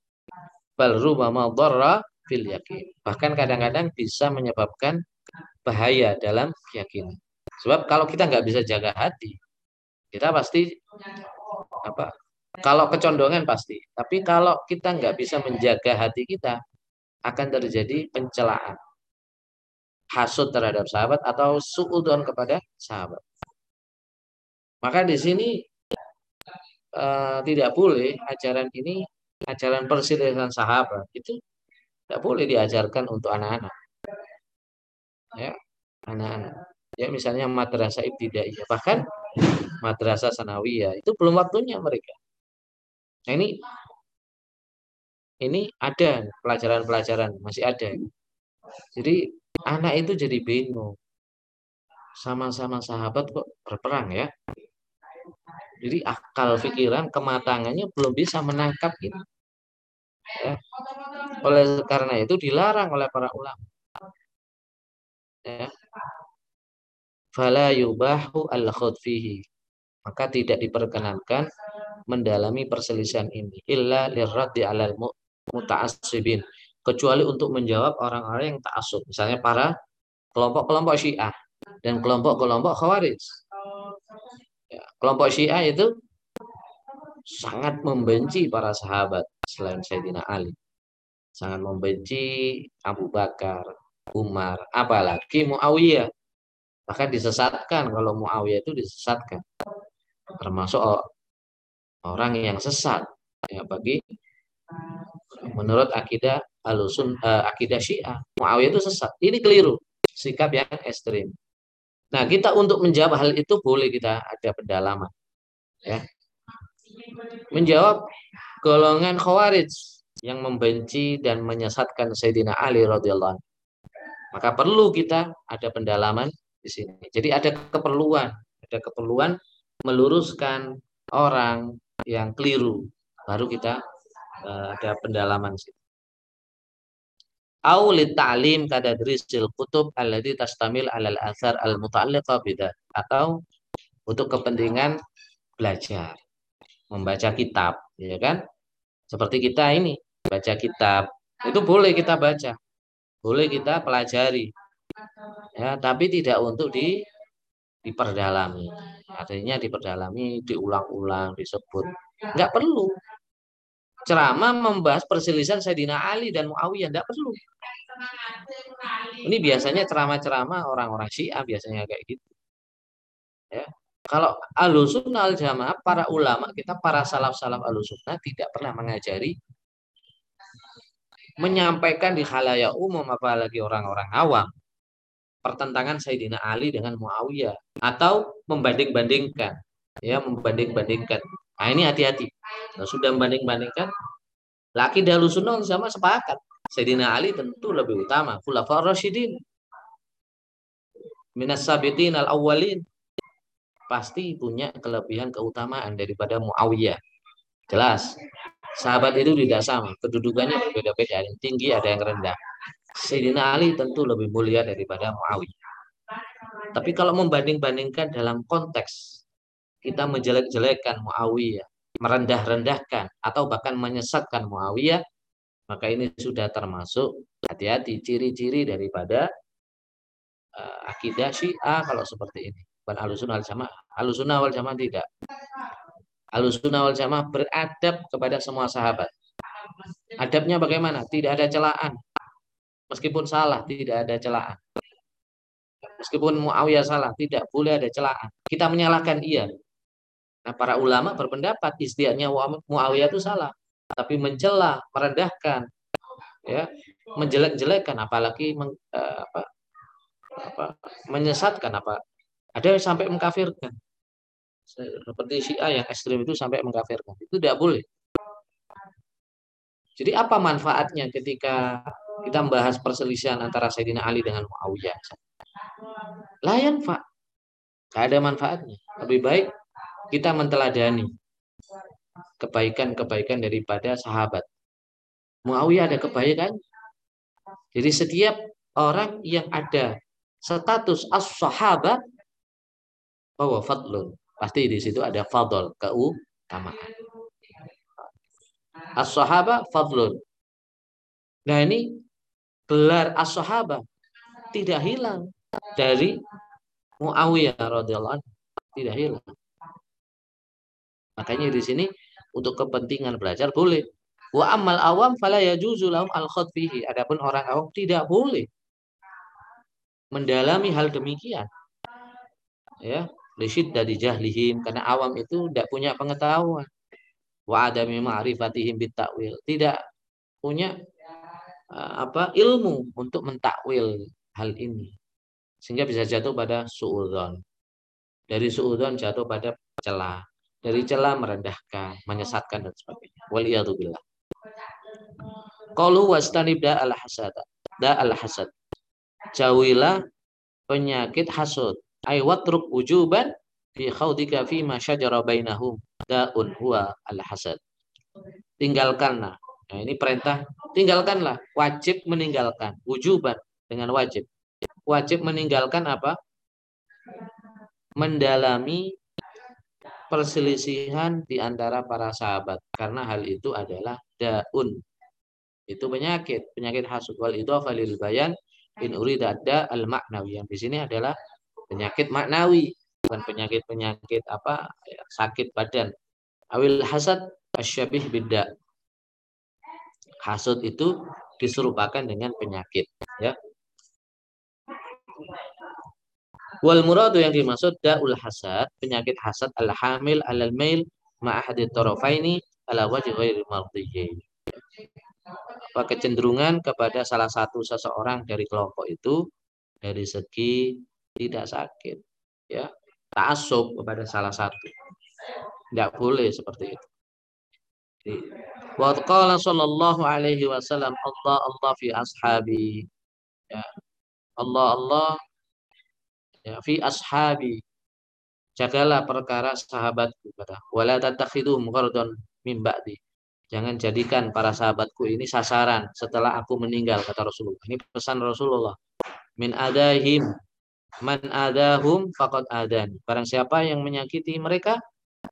Bal rubama dharra fil yakin. Bahkan kadang-kadang bisa menyebabkan bahaya dalam keyakinan. Sebab kalau kita nggak bisa jaga hati, kita pasti apa? Kalau kecondongan pasti, tapi kalau kita nggak bisa menjaga hati kita, akan terjadi pencelaan hasut terhadap sahabat atau suudon kepada sahabat. Maka di sini uh, tidak boleh ajaran ini ajaran perselisihan sahabat itu tidak boleh diajarkan untuk anak-anak. Ya, anak-anak. Ya misalnya madrasah ibtidaiyah bahkan madrasah sanawiyah itu belum waktunya mereka. Nah, ini ini ada pelajaran-pelajaran masih ada. Jadi anak itu jadi bingung. Sama-sama sahabat kok berperang ya. Jadi akal pikiran kematangannya belum bisa menangkap gitu. Ya. Oleh karena itu dilarang oleh para ulama. Ya. Fala yubahu al fihi. Maka tidak diperkenankan mendalami perselisihan ini. Illa lirraddi alal muta'assibin. Kecuali untuk menjawab orang-orang yang ta'assub. Misalnya para kelompok-kelompok Syiah dan kelompok-kelompok Khawarij. Ya, kelompok Syiah itu sangat membenci para sahabat selain Sayyidina Ali. Sangat membenci Abu Bakar Umar apalagi Muawiyah bahkan disesatkan kalau Muawiyah itu disesatkan. Termasuk orang yang sesat ya bagi menurut akidah alusun uh, akidah Syiah. Muawiyah itu sesat. Ini keliru sikap yang ekstrim. Nah kita untuk menjawab hal itu boleh kita ada pendalaman ya. Menjawab golongan khawarij yang membenci dan menyesatkan Sayyidina Ali radhiyallahu maka perlu kita ada pendalaman di sini. Jadi ada keperluan ada keperluan meluruskan orang yang keliru. Baru kita uh, ada pendalaman sih. Au ta'lim kadadrisil kutub alladhi tastamil alal asar al muta'alliqa atau untuk kepentingan belajar. Membaca kitab ya kan? Seperti kita ini baca kitab. Itu boleh kita baca. Boleh kita pelajari ya tapi tidak untuk di diperdalami artinya diperdalami diulang-ulang disebut nggak perlu ceramah membahas perselisihan Sayyidina Ali dan Muawiyah tidak perlu. Ini biasanya ceramah-ceramah orang-orang Syiah biasanya kayak gitu. Ya. Kalau alusunnah al jamaah para ulama kita para salaf-salaf alusunnah tidak pernah mengajari menyampaikan di khalayak umum apalagi orang-orang awam pertentangan Sayyidina Ali dengan Muawiyah atau membanding-bandingkan ya membanding-bandingkan Nah ini hati-hati. Nah, sudah membanding-bandingkan, laki dahulu sunnah sama sepakat. Sayyidina Ali tentu lebih utama. Khulafa Rasyidin. Minas sabiqin al-awwalin. Pasti punya kelebihan keutamaan daripada Muawiyah. Jelas. Sahabat itu tidak sama. Kedudukannya berbeda-beda. Ada yang tinggi, ada yang rendah. Sayyidina Ali tentu lebih mulia daripada Muawiyah. Tapi kalau membanding-bandingkan dalam konteks kita menjelek-jelekkan Muawiyah, merendah-rendahkan atau bahkan menyesatkan Muawiyah, maka ini sudah termasuk hati-hati ciri-ciri daripada uh, akidah Syiah kalau seperti ini. Bukan alusun al jamaah. Alusun wal jamaah tidak. Alusunah wal Jamaah beradab kepada semua sahabat. Adabnya bagaimana? Tidak ada celaan. Meskipun salah, tidak ada celaan. Meskipun Muawiyah salah, tidak boleh ada celaan. Kita menyalahkan ia. Nah, para ulama berpendapat istiadatnya Muawiyah itu salah, tapi mencela, merendahkan, ya, menjelek-jelekkan, apalagi meng, uh, apa, apa, menyesatkan apa. Ada yang sampai mengkafirkan. Seperti Syiah yang ekstrim itu sampai mengkafirkan. Itu tidak boleh. Jadi apa manfaatnya ketika kita membahas perselisihan antara Sayyidina Ali dengan Muawiyah? Layan Pak. Gak ada manfaatnya. Lebih baik kita menteladani kebaikan-kebaikan daripada sahabat. Muawiyah ada kebaikan. Jadi setiap orang yang ada status as-sahabat bahwa fadlun. Pasti di situ ada fadl, keutamaan. As-sahaba fadlun. Nah ini gelar as-sahaba tidak hilang dari Muawiyah radhiyallahu anhu. Tidak hilang. Makanya di sini untuk kepentingan belajar boleh. Wa amal awam fala yajuzu lahum al. Adapun orang awam tidak boleh mendalami hal demikian. Ya, lisyid dari jahlihim karena awam itu tidak punya pengetahuan. Wa adami ma'rifatihim bitakwil. Tidak punya apa ilmu untuk mentakwil hal ini. Sehingga bisa jatuh pada suudzon. Dari suudzon jatuh pada celah dari celah merendahkan, menyesatkan dan sebagainya. Waliyadzubillah. Qalu wastanib da al hasad. Da al hasad. Jauhilah penyakit hasud. Ay watruk ujuban fi khawdika fi ma syajara bainahum daun huwa al hasad. Tinggalkanlah. Nah, ini perintah. Tinggalkanlah, wajib meninggalkan, wujuban dengan wajib. Wajib meninggalkan apa? Mendalami perselisihan di antara para sahabat. Karena hal itu adalah daun. Itu penyakit. Penyakit hasud wal itu falil bayan in uridada al maknawi yang di sini adalah penyakit maknawi. Bukan penyakit penyakit apa sakit badan. Awil hasad asyabih beda hasud itu diserupakan dengan penyakit ya Wal muradu yang dimaksud daul hasad, penyakit hasad al hamil al mail ma'ahadi tarafaini ala wajhi ghairi. Apa kecenderungan kepada salah satu seseorang dari kelompok itu dari segi tidak sakit, ya taasub kepada salah satu. Tidak boleh seperti itu. Wa sallallahu alaihi wasallam Allah Allah fi ashabi. Ya. Allah Allah ya, fi ashabi. Jagalah perkara sahabatku kata. Wala tattakhidum ghardon min ba'di. Jangan jadikan para sahabatku ini sasaran setelah aku meninggal kata Rasulullah. Ini pesan Rasulullah. Min adahim man adahum faqad adan barang siapa yang menyakiti mereka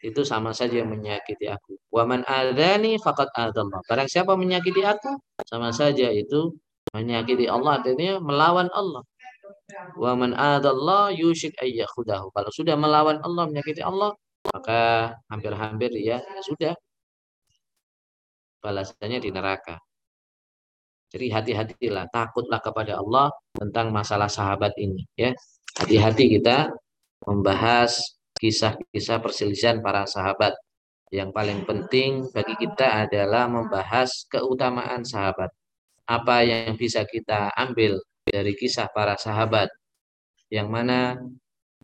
itu sama saja menyakiti aku wa man adani faqad adallah barang siapa menyakiti aku sama saja itu menyakiti Allah artinya melawan Allah Wa man adallah yushik ayyakhudahu. Kalau sudah melawan Allah, menyakiti Allah, maka hampir-hampir ya sudah balasannya di neraka. Jadi hati-hatilah, takutlah kepada Allah tentang masalah sahabat ini. Ya, hati-hati kita membahas kisah-kisah perselisihan para sahabat. Yang paling penting bagi kita adalah membahas keutamaan sahabat. Apa yang bisa kita ambil dari kisah para sahabat yang mana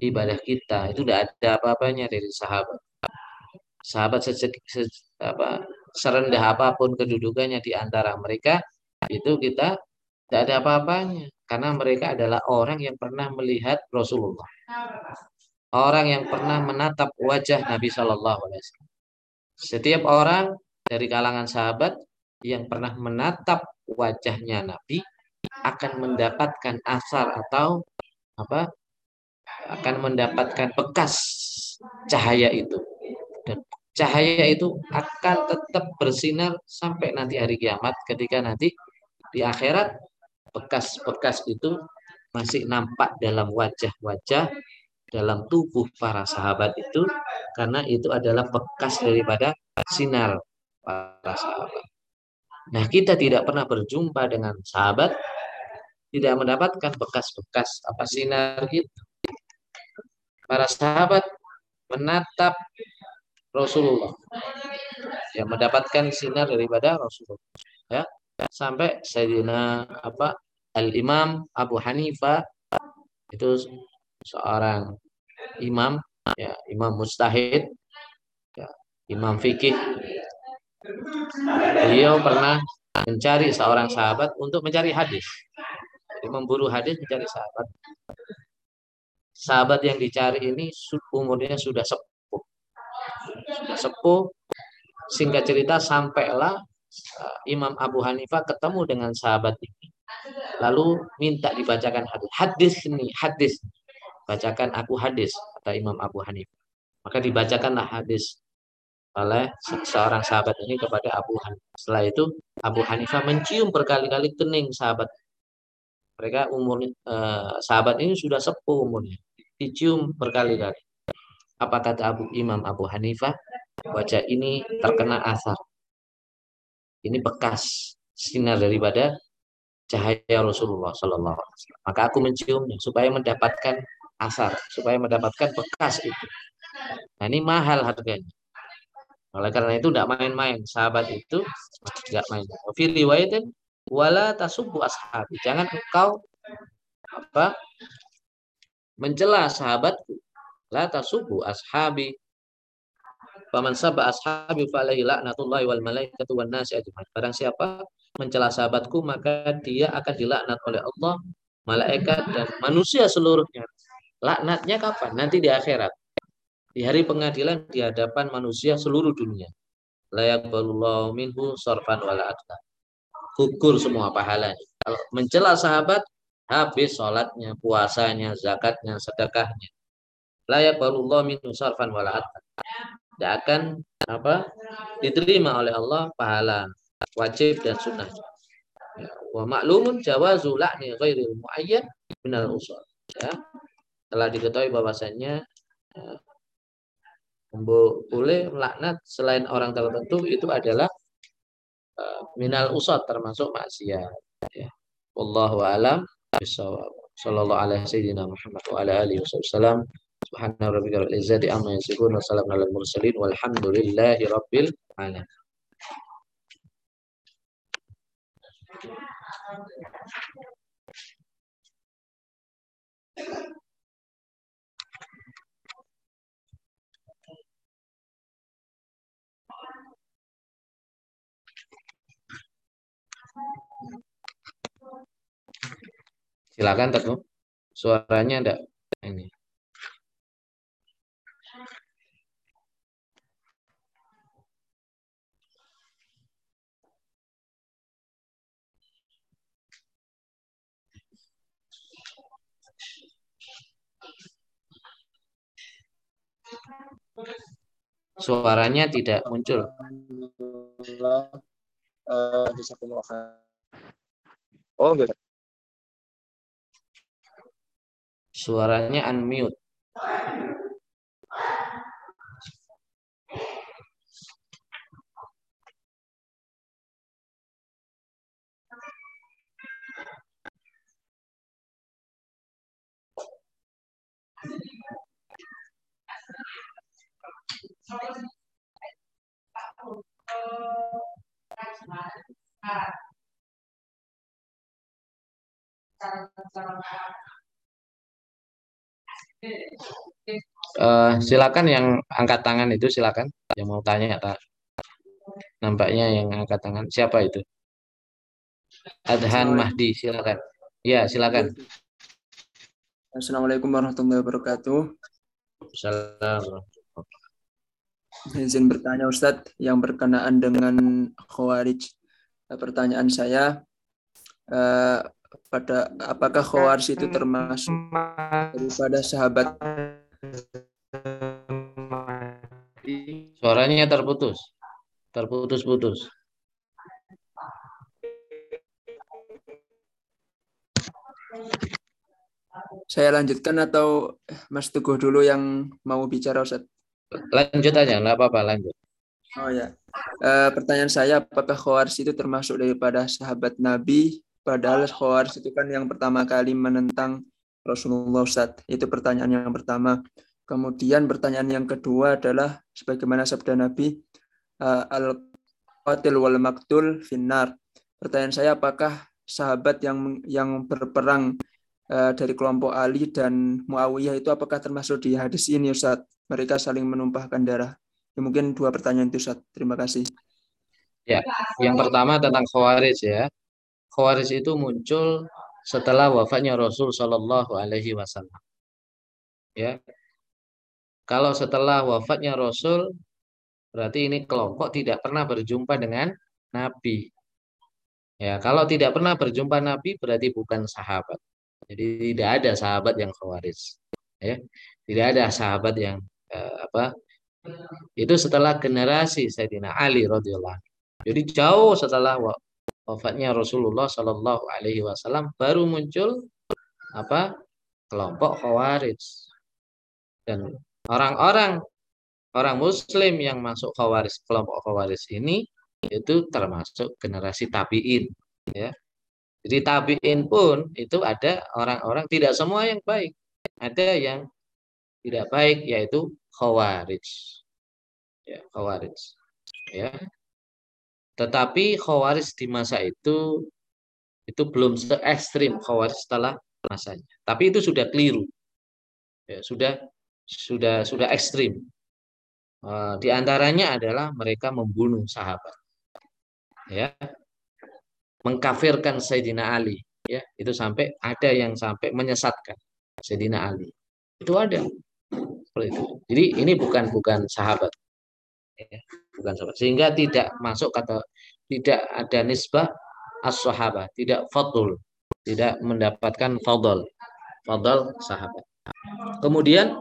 ibadah kita itu tidak ada apa-apanya dari sahabat. Sahabat sejak se, apa, serendah apa pun kedudukannya di antara mereka itu kita tidak ada apa-apanya karena mereka adalah orang yang pernah melihat Rasulullah. Orang yang pernah menatap wajah Nabi Shallallahu Alaihi Wasallam. Setiap orang dari kalangan sahabat yang pernah menatap wajahnya Nabi akan mendapatkan asar atau apa? Akan mendapatkan bekas cahaya itu. Dan cahaya itu akan tetap bersinar sampai nanti hari kiamat. Ketika nanti di akhirat bekas-bekas itu masih nampak dalam wajah-wajah dalam tubuh para sahabat itu karena itu adalah bekas daripada sinar para sahabat. Nah, kita tidak pernah berjumpa dengan sahabat tidak mendapatkan bekas-bekas apa sinar itu. Para sahabat menatap Rasulullah yang mendapatkan sinar daripada Rasulullah ya sampai Sayyidina apa Al Imam Abu Hanifah itu seorang imam ya imam mustahid ya, imam fikih. Beliau pernah mencari seorang sahabat untuk mencari hadis. Jadi memburu hadis mencari sahabat. Sahabat yang dicari ini umurnya sudah sepuh. Sudah sepuh. Singkat cerita sampailah uh, Imam Abu Hanifah ketemu dengan sahabat ini. Lalu minta dibacakan hadis. Hadis ini hadis bacakan aku hadis kata Imam Abu Hanifah. Maka dibacakanlah hadis oleh seorang sahabat ini kepada Abu Hanifah. Setelah itu Abu Hanifah mencium berkali-kali kening sahabat. Mereka umur eh, sahabat ini sudah sepuh umurnya. Dicium berkali-kali. Apa kata Abu Imam Abu Hanifah? Wajah ini terkena asar. Ini bekas sinar daripada cahaya Rasulullah Sallallahu Alaihi Wasallam. Maka aku menciumnya supaya mendapatkan asar supaya mendapatkan bekas itu. Nah ini mahal harganya. Oleh karena itu tidak main-main. Sahabat itu tidak main. Fi wala tasubbu ashabi. Jangan engkau apa mencela sahabatku. La tasubbu ashabi. Paman sabba ashabi falaihi laknatullahi wal malaikatu wan nasi ajmain. Barang siapa mencela sahabatku maka dia akan dilaknat oleh Allah, malaikat dan manusia seluruhnya. Laknatnya kapan? Nanti di akhirat. Di hari pengadilan di hadapan manusia seluruh dunia. Layak balullahu minhu sorfan wala adla. Gugur semua pahalanya. Kalau mencela sahabat, habis sholatnya, puasanya, zakatnya, sedekahnya. Layak balullahu minhu sorfan wala adla. Tidak akan apa diterima oleh Allah pahala wajib dan sunnah. Ya, wa maklumun jawazu la'ni ghairil muayyan minal usul. Ya, telah diketahui bahwasannya eh, boleh melaknat selain orang tertentu itu adalah uh, minal usat termasuk maksiat ya. Wallahu alam. Sallallahu alaihi sayyidina Muhammad wa ala alihi wasallam. Subhana rabbika rabbil izzati amma yasifun wa salamun alal mursalin walhamdulillahi rabbil alamin. Thank you. Silakan Teguh. Suaranya ada ini. Suaranya tidak muncul. Oh, enggak. Suaranya unmute. Uh, silakan yang angkat tangan itu silakan. Yang mau tanya tak nampaknya yang angkat tangan. Siapa itu? Adhan Mahdi silakan. Ya silakan. Assalamualaikum warahmatullahi wabarakatuh. Assalamualaikum izin bertanya Ustadz yang berkenaan dengan Khawarij pertanyaan saya uh, pada apakah Khawarij itu termasuk daripada sahabat Suaranya terputus. Terputus-putus. Saya lanjutkan atau Mas Teguh dulu yang mau bicara Ustaz? Lanjut aja, nggak apa-apa, lanjut. Oh ya, uh, pertanyaan saya apakah Khawarij itu termasuk daripada sahabat Nabi? Padahal Khawarij itu kan yang pertama kali menentang Rasulullah Ustaz. Itu pertanyaan yang pertama. Kemudian pertanyaan yang kedua adalah sebagaimana sabda Nabi uh, al-qatil wal maktul finnar. Pertanyaan saya apakah sahabat yang yang berperang dari kelompok Ali dan Muawiyah itu apakah termasuk di hadis ini Ustaz? Mereka saling menumpahkan darah. Ya, mungkin dua pertanyaan itu Ustaz. Terima kasih. Ya, yang pertama tentang Khawarij ya. Khawarij itu muncul setelah wafatnya Rasul Shallallahu Alaihi Wasallam. Ya, kalau setelah wafatnya Rasul, berarti ini kelompok tidak pernah berjumpa dengan Nabi. Ya, kalau tidak pernah berjumpa Nabi berarti bukan sahabat. Jadi tidak ada sahabat yang khawaris. Ya, tidak ada sahabat yang eh, apa? Itu setelah generasi Sayyidina Ali radhiyallahu Jadi jauh setelah wafatnya Rasulullah Shallallahu Alaihi Wasallam baru muncul apa kelompok khawarij dan Orang-orang orang muslim yang masuk khawaris kelompok khawaris ini itu termasuk generasi tabiin ya. Jadi tabiin pun itu ada orang-orang tidak semua yang baik. Ada yang tidak baik yaitu khawarij. Ya, khawarij. Ya. Tetapi khawarij di masa itu itu belum se ekstrim khawarij setelah masanya. Tapi itu sudah keliru. Ya, sudah sudah sudah ekstrim. Uh, di antaranya adalah mereka membunuh sahabat, ya, mengkafirkan Sayyidina Ali, ya, itu sampai ada yang sampai menyesatkan Sayyidina Ali, itu ada seperti itu. Jadi ini bukan bukan sahabat, ya, bukan sahabat, sehingga tidak masuk kata tidak ada nisbah as-sahabah, tidak fadl, tidak mendapatkan fadl, fadl sahabat. Kemudian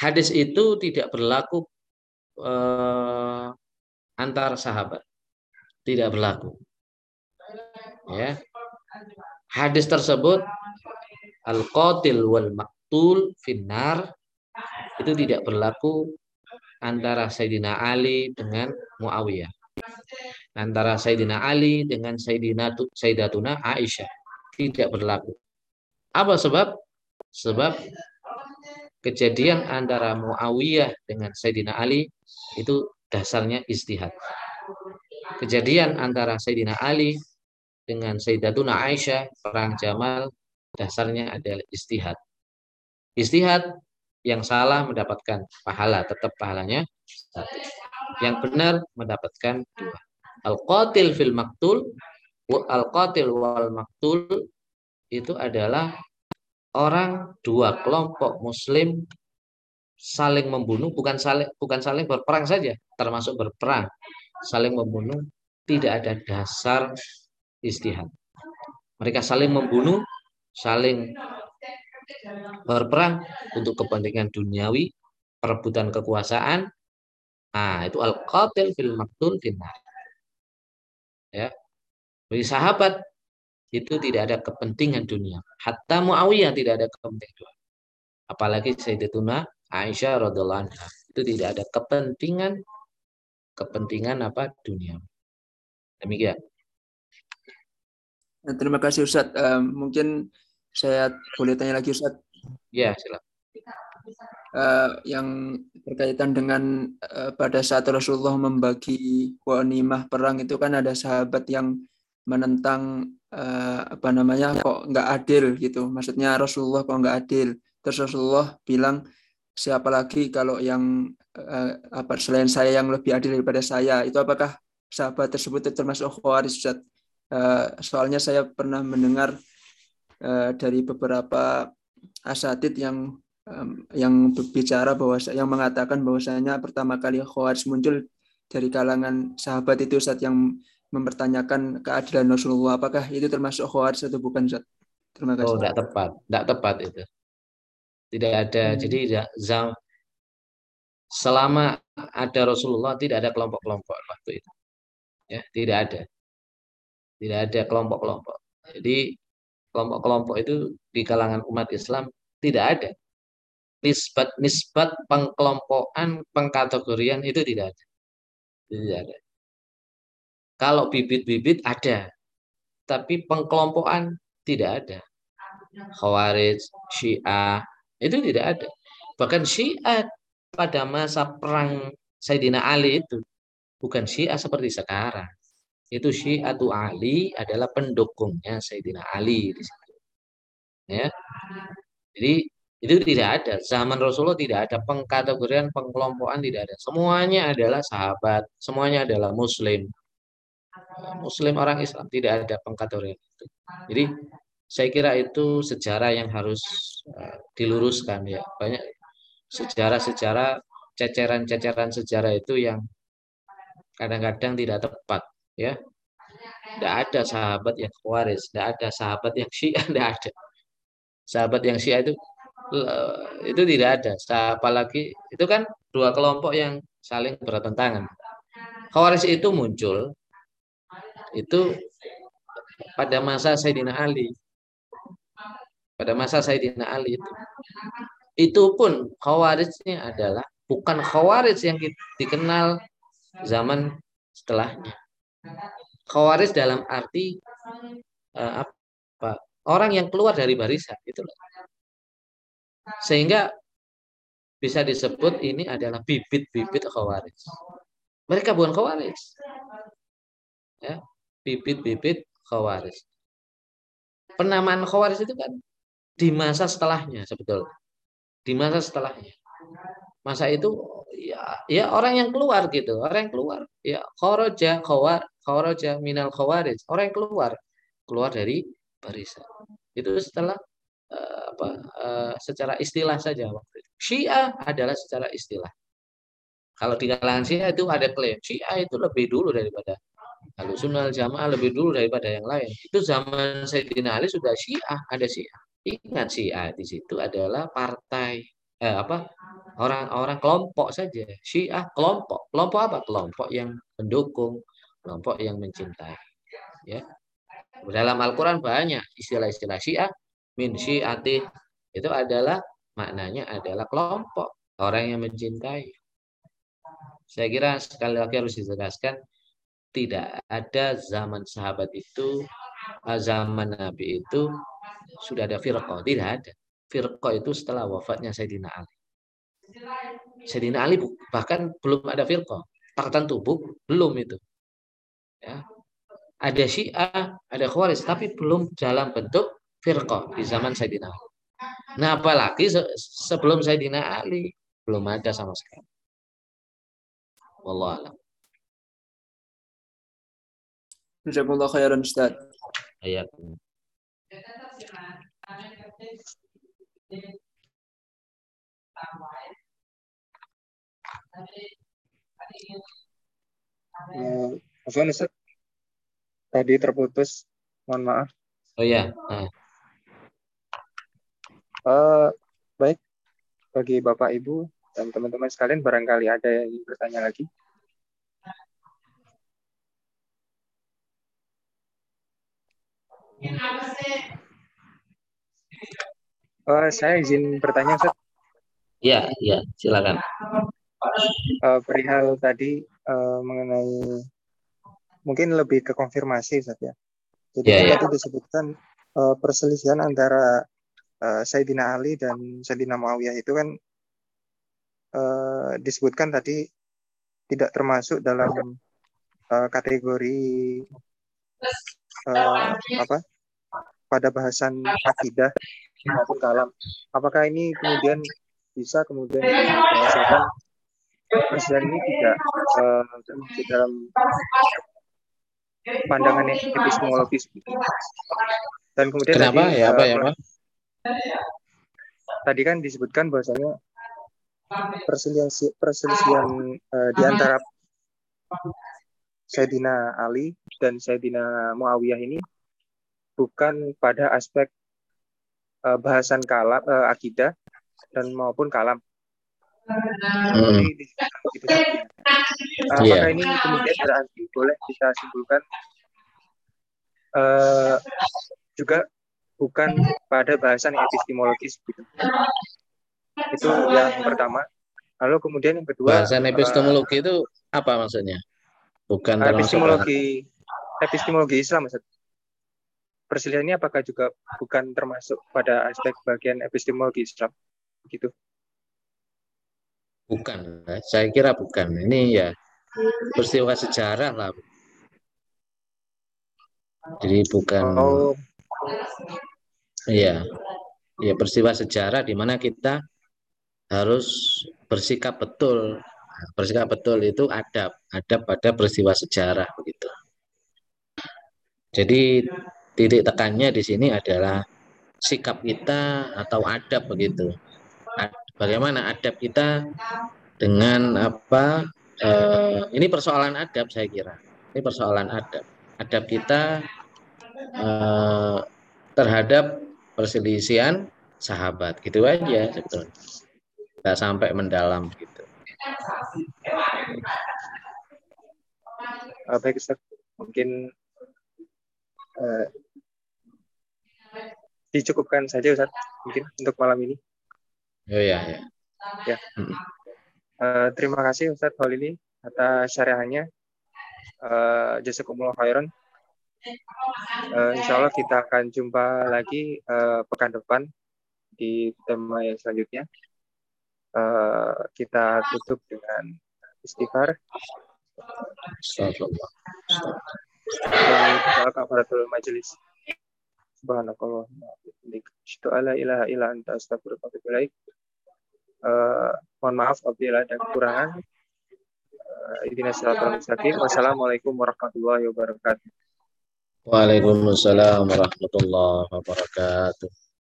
hadis itu tidak berlaku eh, antar sahabat. Tidak berlaku. Ya. Hadis tersebut al-qatil wal maktul finnar itu tidak berlaku antara Sayyidina Ali dengan Muawiyah. Antara Sayyidina Ali dengan Sayyidina Sayyidatuna Aisyah tidak berlaku. Apa sebab? Sebab kejadian antara Muawiyah dengan Sayyidina Ali itu dasarnya istihad. Kejadian antara Sayyidina Ali dengan Sayyidatuna Aisyah perang Jamal dasarnya adalah istihad. Istihad yang salah mendapatkan pahala, tetap pahalanya satu. Yang benar mendapatkan dua. Al-qatil fil maktul, al-qatil wal maktul itu adalah orang dua kelompok muslim saling membunuh bukan saling bukan saling berperang saja termasuk berperang saling membunuh tidak ada dasar istihad mereka saling membunuh saling berperang untuk kepentingan duniawi perebutan kekuasaan nah itu al qatil fil maktul ya bagi sahabat itu tidak ada kepentingan dunia. Hatta Muawiyah tidak ada kepentingan dunia. Apalagi Sayyidatuna Aisyah radhiallahu anha itu tidak ada kepentingan kepentingan apa dunia. Demikian. Nah, terima kasih Ustaz. Uh, mungkin saya boleh tanya lagi Ustaz. Ya, silakan. Uh, yang berkaitan dengan uh, pada saat Rasulullah membagi wanimah perang itu kan ada sahabat yang menentang uh, apa namanya kok nggak adil gitu maksudnya Rasulullah kok nggak adil terus Rasulullah bilang siapa lagi kalau yang uh, apa selain saya yang lebih adil daripada saya itu apakah sahabat tersebut termasuk khawarij Ustaz? Uh, soalnya saya pernah mendengar uh, dari beberapa asatid yang yang berbicara bahwa yang mengatakan bahwasanya pertama kali khawarij muncul dari kalangan sahabat itu saat yang mempertanyakan keadilan Rasulullah. Apakah itu termasuk khawarij atau bukan, Zat? Terima kasih. Oh, tidak tepat. Tidak tepat itu. Tidak ada. Hmm. Jadi tidak zam, selama ada Rasulullah tidak ada kelompok-kelompok waktu itu. Ya, tidak ada. Tidak ada kelompok-kelompok. Jadi kelompok-kelompok itu di kalangan umat Islam tidak ada. Nisbat nisbat pengkelompokan, pengkategorian itu tidak ada. Tidak ada. Kalau bibit-bibit ada, tapi pengkelompokan tidak ada. Khawarij, Syiah, itu tidak ada. Bahkan Syiah pada masa perang Sayyidina Ali itu bukan Syiah seperti sekarang. Itu Syiatu Ali adalah pendukungnya Sayyidina Ali di situ. Ya. Jadi itu tidak ada. Zaman Rasulullah tidak ada pengkategorian, pengkelompokan tidak ada. Semuanya adalah sahabat, semuanya adalah muslim. Muslim orang Islam tidak ada pengkategorian itu. Jadi saya kira itu sejarah yang harus uh, diluruskan ya. Banyak sejarah-sejarah ceceran-ceceran sejarah itu yang kadang-kadang tidak tepat ya. Tidak ada sahabat yang khawaris, tidak ada sahabat yang syiah, tidak ada. Sahabat yang syiah itu itu tidak ada. Apalagi itu kan dua kelompok yang saling bertentangan. Khawaris itu muncul itu pada masa Sayyidina Ali. Pada masa Sayyidina Ali itu. Itu pun khawarijnya adalah bukan khawarij yang dikenal zaman setelahnya. Khawarij dalam arti uh, apa? Orang yang keluar dari barisan itu Sehingga bisa disebut ini adalah bibit-bibit khawarij. Mereka bukan khawarij. Ya, bibit-bibit khawarij. Penamaan khawarij itu kan di masa setelahnya sebetulnya. Di masa setelahnya. Masa itu ya, ya orang yang keluar gitu, orang yang keluar. Ya kharaja khawar kharaja minal khawarij. Orang yang keluar keluar dari barisan. Itu setelah uh, apa uh, secara istilah saja waktu itu. Syiah adalah secara istilah. Kalau di kalangan Syiah itu ada klaim Syiah itu lebih dulu daripada Lalu sunnah jamaah lebih dulu daripada yang lain. Itu zaman Sayyidina Ali sudah Syiah, ada Syiah. Ingat Syiah di situ adalah partai eh, apa orang-orang kelompok saja. Syiah kelompok. Kelompok apa? Kelompok yang mendukung, kelompok yang mencintai. Ya. Dalam Al-Qur'an banyak istilah-istilah Syiah min syiati itu adalah maknanya adalah kelompok orang yang mencintai. Saya kira sekali lagi harus dijelaskan tidak ada zaman sahabat itu, zaman Nabi itu sudah ada firqah. Tidak ada. Firqah itu setelah wafatnya Sayyidina Ali. Sayyidina Ali bahkan belum ada firqah. Tertentu belum itu. Ya. Ada Syiah, ada Khawarij, tapi belum dalam bentuk firqah di zaman Sayyidina Ali. Nah, apalagi sebelum Sayyidina Ali belum ada sama sekali. Wallahu Jazakumullah khairan Ustaz. Ayat. Uh, Ustaz. Tadi terputus. Mohon maaf. Oh ya. Nah. Uh, baik. Bagi Bapak Ibu dan teman-teman sekalian barangkali ada yang ingin bertanya lagi. Uh, saya izin bertanya, Ustaz. Ya, ya, silakan. Uh, perihal tadi uh, mengenai mungkin lebih ke konfirmasi, Ustaz ya. Jadi yeah, tadi yeah. disebutkan uh, perselisihan antara uh, Sayyidina Ali dan Sayyidina Muawiyah itu kan uh, disebutkan tadi tidak termasuk dalam uh, kategori uh, apa pada bahasan akidah maupun kalam. Apakah ini kemudian bisa kemudian dibahasakan presiden ini tidak uh, termasuk dalam pandangan epistemologis dan kemudian Kenapa? tadi, ya, apa, ya, apa? tadi kan disebutkan bahwasanya perselisihan perselisihan uh, di antara Sayyidina Ali dan Sayyidina Muawiyah ini bukan pada aspek bahasan kalam uh, akidah dan maupun kalam. Hmm. Jadi, uh, yeah. Apakah ini kemudian berarti boleh kita simpulkan uh, juga bukan pada bahasan epistemologis gitu. Itu yang pertama. Lalu kemudian yang kedua bahasan epistemologi uh, itu apa maksudnya? Bukan epistemologi epistemologi Islam maksud. Perselisihan ini apakah juga bukan termasuk pada aspek bagian epistemologi Islam? Gitu. Bukan, saya kira bukan. Ini ya peristiwa sejarah lah. Jadi bukan oh. Iya. Ya peristiwa sejarah di mana kita harus bersikap betul. Bersikap betul itu adab, adab pada peristiwa sejarah begitu. Jadi titik tekannya di sini adalah sikap kita atau adab begitu. Bagaimana adab kita dengan apa? Eh, ini persoalan adab saya kira. Ini persoalan adab. Adab kita eh, terhadap perselisihan sahabat gitu aja sebetulnya nggak sampai mendalam gitu baik Ustaz mungkin uh, dicukupkan saja Ustaz mungkin untuk malam ini oh ya ya, ya. Uh, terima kasih Ustaz ini atas syariahnya uh, jazakumullah khairan Uh, insya Allah kita akan jumpa lagi uh, pekan depan di tema yang selanjutnya. Uh, kita tutup dengan istighfar. Dan kafaratul majelis. Subhanakallah. Asyhadu alla ilaha illa anta astaghfiruka wa atubu ilaik. Uh, mohon maaf apabila ada kekurangan. Uh, Idina mustaqim. Wassalamualaikum warahmatullahi wabarakatuh. Waalaikumsalam warahmatullahi wabarakatuh.